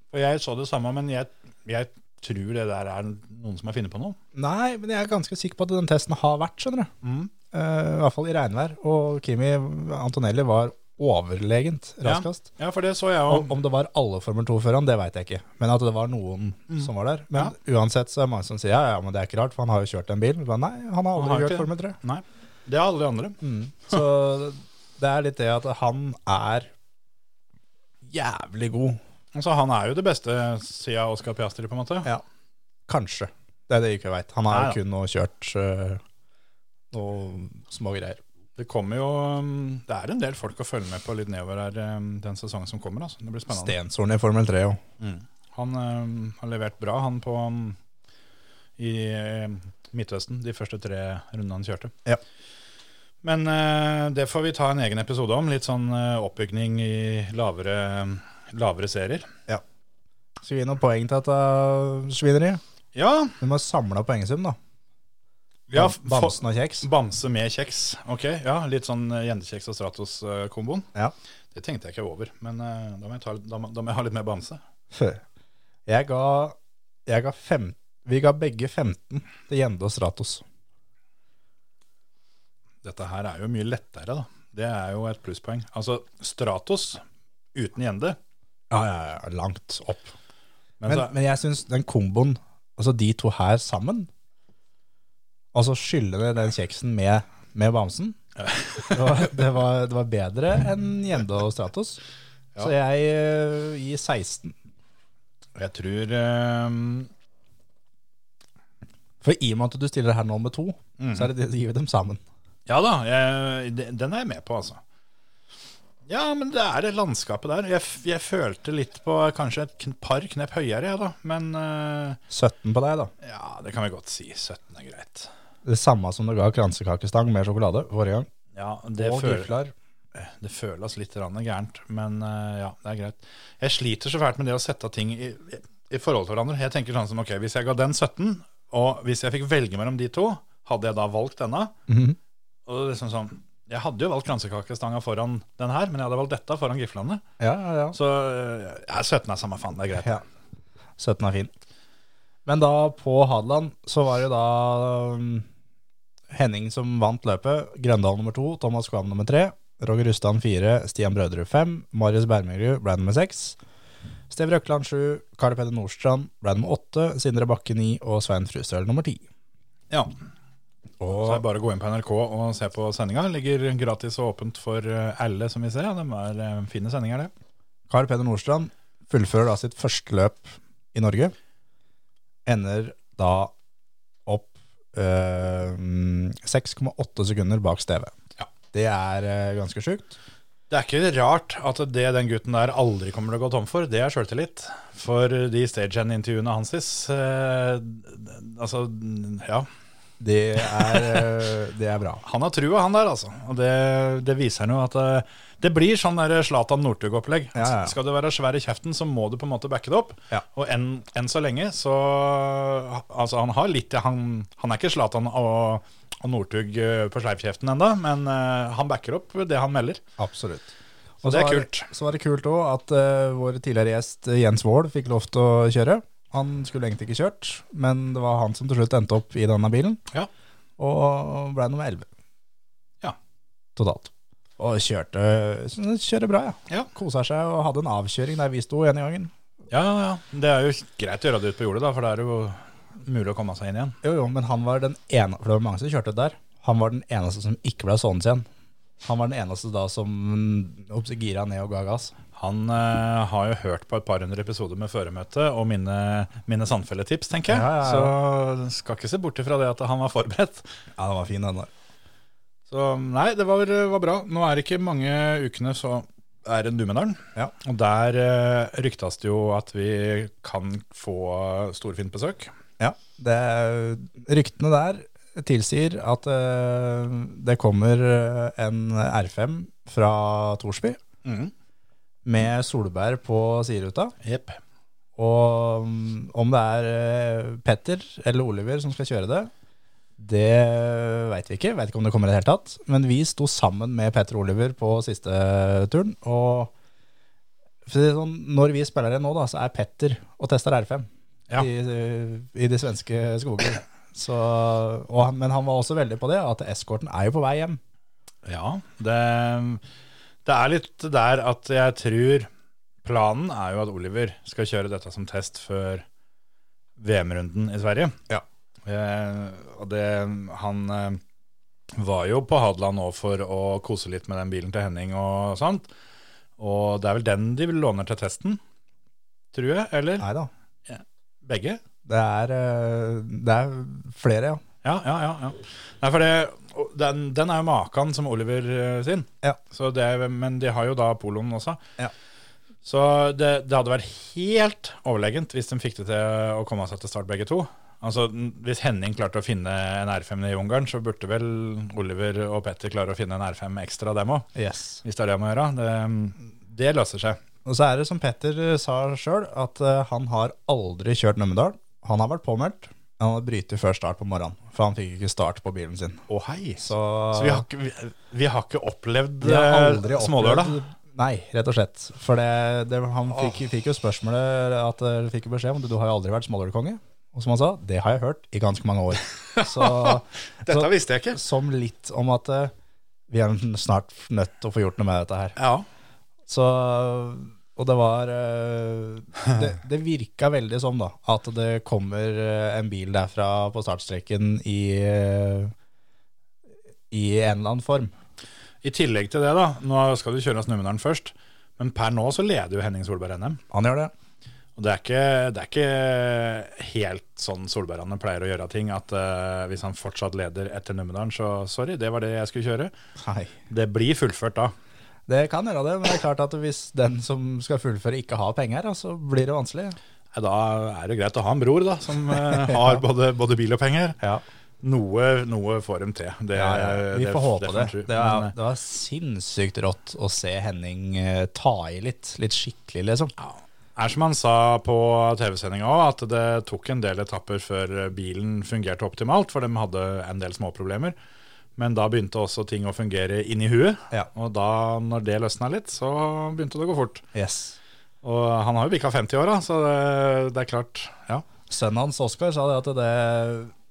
For jeg så det samme, men jeg, jeg tror det der er noen som har funnet på noe. Nei, men jeg er ganske sikker på at den testen har vært, skjønner du. Mm. Uh, I hvert fall i regnvær. Og Kimi Antonelli var overlegent raskest. Ja, for det så jeg Om, om det var alle Formel 2-førerne, det veit jeg ikke. Men at det var noen Mm. som var der. Men uansett så er det mange som sier ja, ja, men det er ikke rart, for han har jo kjørt en bil. Men nei, han har aldri har kjørt ikke. Formel 3. Nei, det er alle de andre. Så det er litt det at han er jævlig god. Altså, han er jo det beste siden Oscar Piastri, på en måte. Ja, kanskje. Det er det jeg ikke veit. Han har jo kun nå kjørt uh, noe små greier. Det kommer jo um, Det er en del folk å følge med på litt nedover her um, den sesongen som kommer. Altså. Det blir spennende. Stensoren i Formel 3 òg. Mm. Han um, har levert bra, han på um, i Midtvesten Midtøsten, de første tre rundene han kjørte. Ja. Men uh, det får vi ta en egen episode om. Litt sånn uh, oppbygning i lavere, lavere serier. Skal vi gi noen poeng til dette svineriet? Ja, Vi må samle poengsum, da. ja Bam- Bamsen og kjeks. Bamse med kjeks. Ok, ja, Litt sånn Gjendekjeks Jendekjeks og Stratos-komboen. Ja. Det tenkte jeg ikke over, men da, må jeg ta, da, må, da må jeg ha litt mer bamse. Jeg ga, jeg ga fem, Vi ga begge 15 til Gjende og Stratos. Dette her er jo mye lettere, da. Det er jo et plusspoeng. Altså, Stratos uten Gjende. Ja, ja, ja, langt opp. Men, Men, så, men jeg syns den komboen, altså de to her sammen Altså skylle ned den kjeksen med, med bamsen det, var, det, var, det var bedre enn Gjende og Stratos. Så jeg øh, gir 16. jeg tror um, For i og med at du stiller her nå med to, mm. så er det det, gir vi dem sammen. Ja da, jeg, den er jeg med på, altså. Ja, men det er det landskapet der. Jeg, jeg følte litt på kanskje et par knep høyere, jeg, da. Men uh, 17 på deg, da. ja, det kan vi godt si. 17 er greit. Det samme som du ga kransekakestang med sjokolade forrige gang. Ja, det, og føl gifler. det føles litt gærent, men uh, ja, det er greit. Jeg sliter så fælt med det å sette ting i, i, i forhold til hverandre. Jeg tenker sånn som, ok, Hvis jeg ga den 17, og hvis jeg fikk velge mellom de to, hadde jeg da valgt denne? Mhm. Og det liksom sånn, Jeg hadde jo valgt kransekakestanga foran den her, men jeg hadde valgt dette foran giflene. Ja, ja, ja. Så ja, 17 er samme faen, det er greit. Ja. 17 er fin. Men da på Hadeland så var det da um, Henning som vant løpet. Grøndal nummer to, Thomas Kvam nummer tre. Roger Rustan fire, Stian Brødrud fem. Marius Bermerud ble nummer seks. Steve Røkland sju, Karl Peder Nordstrand ble nummer åtte. Sindre Bakke ni og Svein Frustøl nummer ti. Ja, Og bare gå inn på NRK og se på sendinga. Ligger gratis og åpent for eh, alle, som vi ser. Ja, de er eh, fine sendinger, det. Karl Peder Nordstrand fullfører da sitt første løp i Norge. Ender da opp eh, 6,8 sekunder bak Steve. Ja. Det er eh, ganske sjukt. Det er ikke rart at det den gutten der aldri kommer til å gå tom for, det er sjøltillit. For de stagehand-intervjuene hans eh, Altså, ja. Det er, eh, det er bra. Han har trua, han der, altså. Og det, det viser han jo at eh, det blir sånn der Zlatan Northug-opplegg. Ja, ja. Skal du være svær i kjeften, så må du på en måte backe det opp. Ja. Og enn en så lenge, så Altså, han har litt Han, han er ikke Zlatan og, og Northug eh, på sleivkjeften ennå, men uh, han backer opp det han melder. Absolutt. Så det er var kult. Så var det kult òg at uh, vår tidligere gjest Jens Wold fikk lov til å kjøre. Han skulle egentlig ikke kjørt, men det var han som til slutt endte opp i denne bilen. Ja. Og ble nummer 11. Ja. Totalt. Og kjørte kjører bra, ja. Ja. Kosa seg og hadde en avkjøring der vi sto i gangen. Ja, ja. Det er jo greit å gjøre det ute på jordet, da, for det er jo mulig å komme seg inn igjen. Jo, jo, men han var den ene For det var mange som kjørte der. Han var den eneste som ikke ble sånn igjen. Han var den eneste da som gira ned og ga gass. Han uh, har jo hørt på et par hundre episoder med føremøte og mine, mine Sandfelle-tips, tenker jeg. Ja, ja, Så skal ikke se bort ifra det at han var forberedt. Ja, den var fin, den der. Så nei, det var, var bra. Nå er det ikke mange ukene så er det Numedalen. Ja. Og der uh, ryktes det jo at vi kan få storfint besøk. Ja, det, ryktene der tilsier at uh, det kommer eh, en R5 fra Torsby med solbær på sideruta. Yep. Og mm, om det er eh, Petter eller Oliver som skal kjøre det, det veit vi ikke. Veit ikke om det kommer i det hele tatt. Men vi sto sammen med Petter og Oliver på siste turen. Og sånn, når vi spiller det nå, da, så er Petter og tester R5 Ja. i, i de svenske skoger. Så, og, men han var også veldig på det, at eskorten er jo på vei hjem. Ja, det, det er litt der at jeg tror Planen er jo at Oliver skal kjøre dette som test før VM-runden i Sverige. Ja. Eh, og det, han eh, var jo på Hadeland nå for å kose litt med den bilen til Henning og sånt. Og det er vel den de låner til testen, tror jeg? Eller Nei da. begge? Det er, eh, det er flere, ja. Ja, ja, ja. ja. Nei, for det, den, den er jo maken som Oliver eh, sin. Ja. Så det, men de har jo da poloen også. Ja. Så det, det hadde vært helt overlegent hvis de fikk det til å komme seg til start begge to. Altså, Hvis Henning klarte å finne en R5 i Ungarn, så burde vel Oliver og Petter klare å finne en R5 ekstra dem òg. Yes. Hvis det er det de må gjøre. Det, det løser seg. Og så er det som Petter eh, sa sjøl, at han har aldri kjørt Numedal. Han har vært påmeldt. Han hadde brytet før start på morgenen, for han fikk ikke start på bilen sin. Å hei! Så, Så, vi, har ikke, vi, vi har ikke opplevd har eh, smålørdag? Nei, rett og slett. For det, det, han fikk, fikk jo spørsmålet at eh, fikk beskjed om du har jo aldri vært smålørdagskonge. Og som han sa, det har jeg hørt i ganske mange år. Så, Dette så visste jeg ikke. som litt om at eh, vi er snart nødt til å få gjort noe med dette her. Ja. Så, og det var eh, Det, det virka veldig som, da, at det kommer eh, en bil derfra på startstreken i eh, i en eller annen form. I tillegg til det, da, nå skal du kjøre Numedalen først, men per nå så leder jo Henning Solberg NM. Han gjør det. Og det er ikke, det er ikke helt sånn Solbergane pleier å gjøre ting, at uh, hvis han fortsatt leder etter Numedalen, så sorry, det var det jeg skulle kjøre. Hei. Det blir fullført da. Det kan gjøre det, men det er klart at hvis den som skal fullføre, ikke har penger, så blir det vanskelig. Da er det greit å ha en bror da, som eh, har både, både bil og penger. Ja. Noe, noe får dem til. Det, Vi får håpe får det. håpe det. Det var, eh, det var sinnssykt rått å se Henning eh, ta i litt. Litt skikkelig, liksom. er som han sa på TV-sendinga òg, at det tok en del etapper før bilen fungerte optimalt, for de hadde en del småproblemer. Men da begynte også ting å fungere inni huet, Ja. og da når det løsna litt, så begynte det å gå fort. Yes. Og han har jo bikka 50 år, da, så det, det er klart. Ja. Sønnen hans, Oskar, sa det at det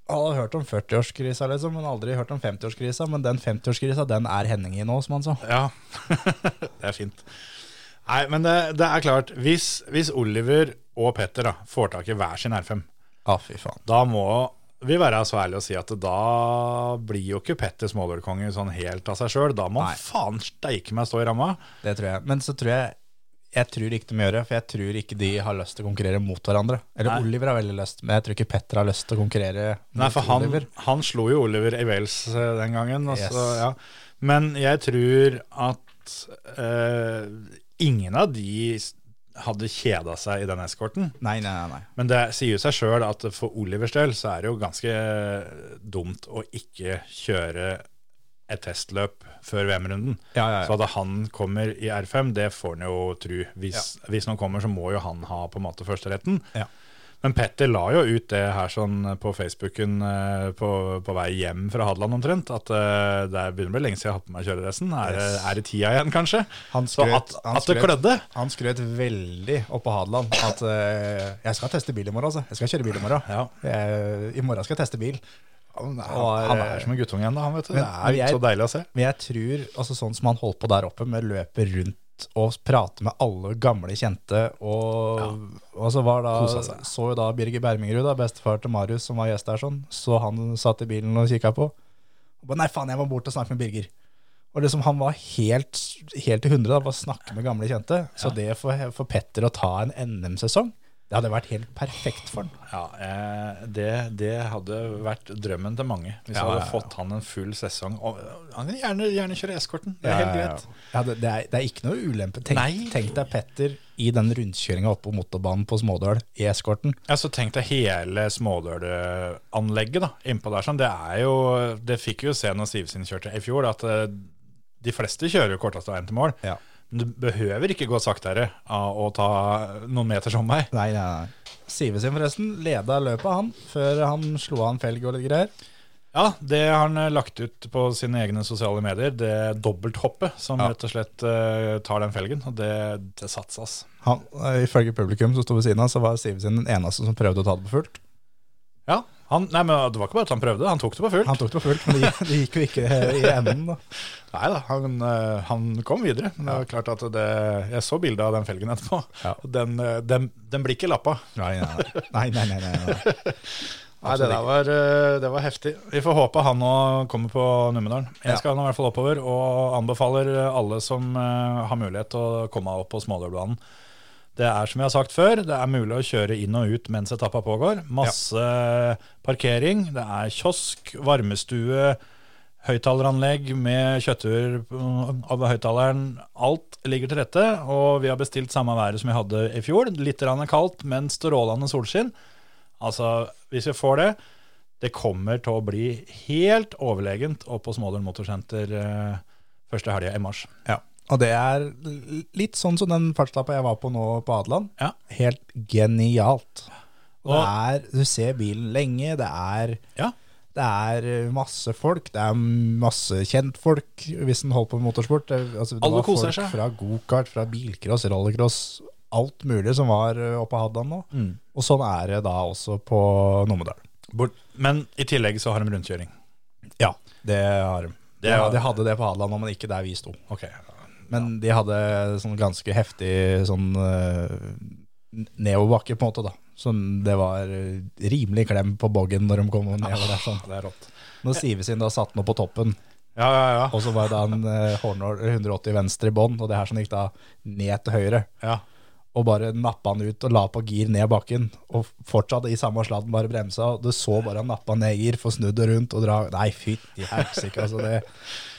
han hadde hørt om 40-årskrisa, liksom, men aldri hørt om 50-årskrisa. Men den 50-årskrisa, den er Henning i nå, som han sa. ja. det er fint. Nei, men det, det er klart, hvis, hvis Oliver og Petter da, får tak i hver sin R5, ah, fy faen. da må vi være så ærlig å si at da blir jo ikke Petter småbølkonge sånn helt av seg sjøl. Da må han faen steike meg stå i ramma. Det tror jeg. Men så tror jeg Jeg tror ikke de gjør det, for jeg tror ikke de har lyst til å konkurrere mot hverandre. Eller Nei. Oliver har veldig lyst, men jeg tror ikke Petter har lyst til å konkurrere mot Nei, for han, Oliver. han slo jo Oliver i Wales eh, den gangen. og så, Yes. ja. Men jeg tror at eh, ingen av de hadde kjeda seg i den eskorten. Nei, nei, nei. Men det sier jo seg sjøl at for Olivers del så er det jo ganske dumt å ikke kjøre et testløp før VM-runden. Ja, ja, Så at han kommer i R5, det får han jo tru. Hvis, hvis noen kommer, så må jo han ha på en måte førsteretten. Ja. Men Petter la jo ut det her sånn på Facebooken eh, på, på vei hjem fra Hadeland omtrent, at eh, det er- begynner å bli lenge siden jeg har hatt på meg kjøredressen. Er, Yes. er det tida igjen, kanskje? Han skrøt- at, han at det klødde. Han skrøt veldig opp på Hadeland at uh, jeg skal teste bil i morgen. altså. Jeg skal kjøre bil i morgen. Ja. Jeg, I morgen skal jeg teste bil. Han, han er som en guttunge igjen. Han, vet du. Men- det er jeg- så deilig å se. Men jeg tror, altså sånn som han holdt på der oppe, med løpet løpe rundt og prate med alle gamle kjente, og, og så var da, så jo da Birger Bermingerud, da, bestefar til Marius, som var gjest der, sånn, så han satt i bilen og kikka på. Og ba, Nei, faen, jeg må bort og snakke med Birger. Og liksom Han var helt, helt til hundre, da, bare snakke med gamle kjente. Så det for, for Petter å ta en NM-sesong, det hadde vært helt perfekt for han. Ja, eh, det, det hadde vært drømmen til mange. Hvis Ja, jeg hadde ja, ja. fått han en full sesong. Og han vil gjerne, gjerne kjøre eskorten. Det er helt greit. Ja, det, det, er, det er ikke noe ulempe. Tenk, tenk deg Petter i den rundkjøringa oppe på motorbanen på Smådøl i eskorten. Ja, så tenk deg hele Smådøl-anlegget da, innpå der. Sånn. Det er jo, det fikk vi jo se når Sivsin kjørte i fjor, at eh, de fleste kjører jo korteste veien til mål. Ja. Men du behøver ikke gå saktere av å ta noen meter som meg. Nei, nei, nei. Sive sin forresten leda løpet, han, før han slo av en felg og litt greier. Ja, det har han eh, lagt ut på sine egne sosiale medier. Det dobbelthoppet som Ja. rett og slett uh, tar den felgen. Og det, det satses. Han, eh, ifølge publikum som sto ved siden av, så var Sivertsen den eneste som prøvde å ta det på fullt. Ja, han, nei, men Det var ikke bare at han prøvde, han tok det på fullt. Han tok det på fullt, men det gikk, det gikk jo ikke i enden. da. Nei da, han, eh, han kom videre. Men det var klart at det, jeg så bildet av den felgen etterpå. Ja. Den, eh, den, den blir ikke lappa. Nei, nei, nei. nei, nei, nei, nei. Det der var, eh, det var heftig. Vi får håpe han nå kommer på Numedalen. Jeg skal nå i hvert fall oppover, og anbefaler alle som har mulighet til å komme opp på Smålørbanen. Det er som jeg har sagt før, det er mulig å kjøre inn og ut mens etappa pågår. Masse parkering, det er kiosk, varmestue, høyttaleranlegg med kjøttur av høyttaleren. Alt ligger til rette, og vi har bestilt samme været som vi hadde i fjor. Litt kaldt, men strålende solskinn. Altså, hvis vi får det Det kommer til å bli helt overlegent opp på Smådøl Motorsenter eh, første helga i mars. Ja. Og det er litt sånn som den fartslappa jeg var på nå på Adeland. Ja. Helt genialt. Og det er, du ser bilen lenge, det er, Ja. det er eh, masse folk, det er masse kjentfolk hvis en holder på med motorsport. Det, altså, det Alle koser seg. fra gokart, fra bilcross, rallycross, alt mulig som var eh, oppe på Hadeland nå. Mm. Og sånn er det da også på Numedal. Men i tillegg så har de rundkjøring. Ja, det har de. Det Ja, de hadde det på Hadeland men ikke der vi sto. Ok, Men de hadde sånn ganske heftig sånn uh, nedoverbakke, på en måte, da. Sånn det var eh, rimelig klem på boggen når de kom nedover der. sånn. det er rått. Når Sivesin da satt opp på toppen, Ja, ja, ja. og så var det da en uh, Hornor 180 venstre i bånn, og det her som gikk da ned til høyre, ja. Og bare nappa han ut og la på gir ned bakken, og fortsatt i samme sladden bare bremsa, og du så bare han nappa ned gir, få snudd det rundt og dra Nei, fytti helsike, altså det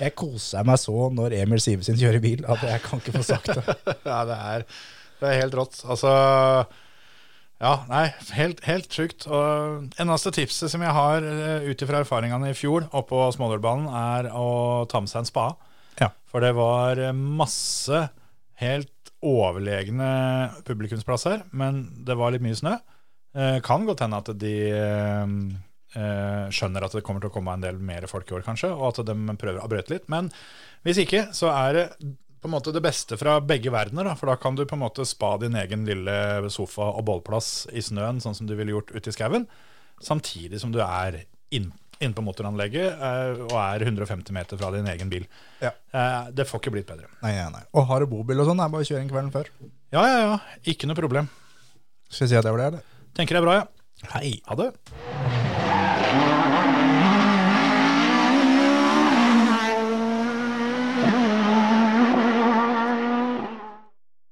Jeg koser meg så når Emil Sivesin kjører bil, at jeg kan ikke få sagt det. ja det, er, det er helt rått. Altså Ja, nei, helt, helt sjukt. Og eneste tipset som jeg har uh, ut ifra erfaringene i fjor oppå Smådølbanen, er å ta med seg en spade. Ja. For det var eh, masse helt overlegne publikumsplasser, men det var litt mye snø. Eh, kan godt hende at de eh, eh, skjønner at det kommer til å komme en del mer folk i år, kanskje, og at de prøver å brøte litt. Men hvis ikke, så er det på en måte det beste fra begge verdener. Da, for da kan du på en måte spa din egen lille sofa og bollplass i snøen, sånn som du ville gjort ute i skauen, samtidig som du er inn, inn på motoranlegget eh, og er 150 meter fra din egen bil. Ja. Eh, det får ikke blitt bedre. Nei, nei, nei. Og har du bobil og sånn, er bare å kjøre inn kvelden før. Ja, ja, ja. Ikke noe problem. Skal vi si at det var det, eller? Tenker jeg bra, ja. Hei. Ha det.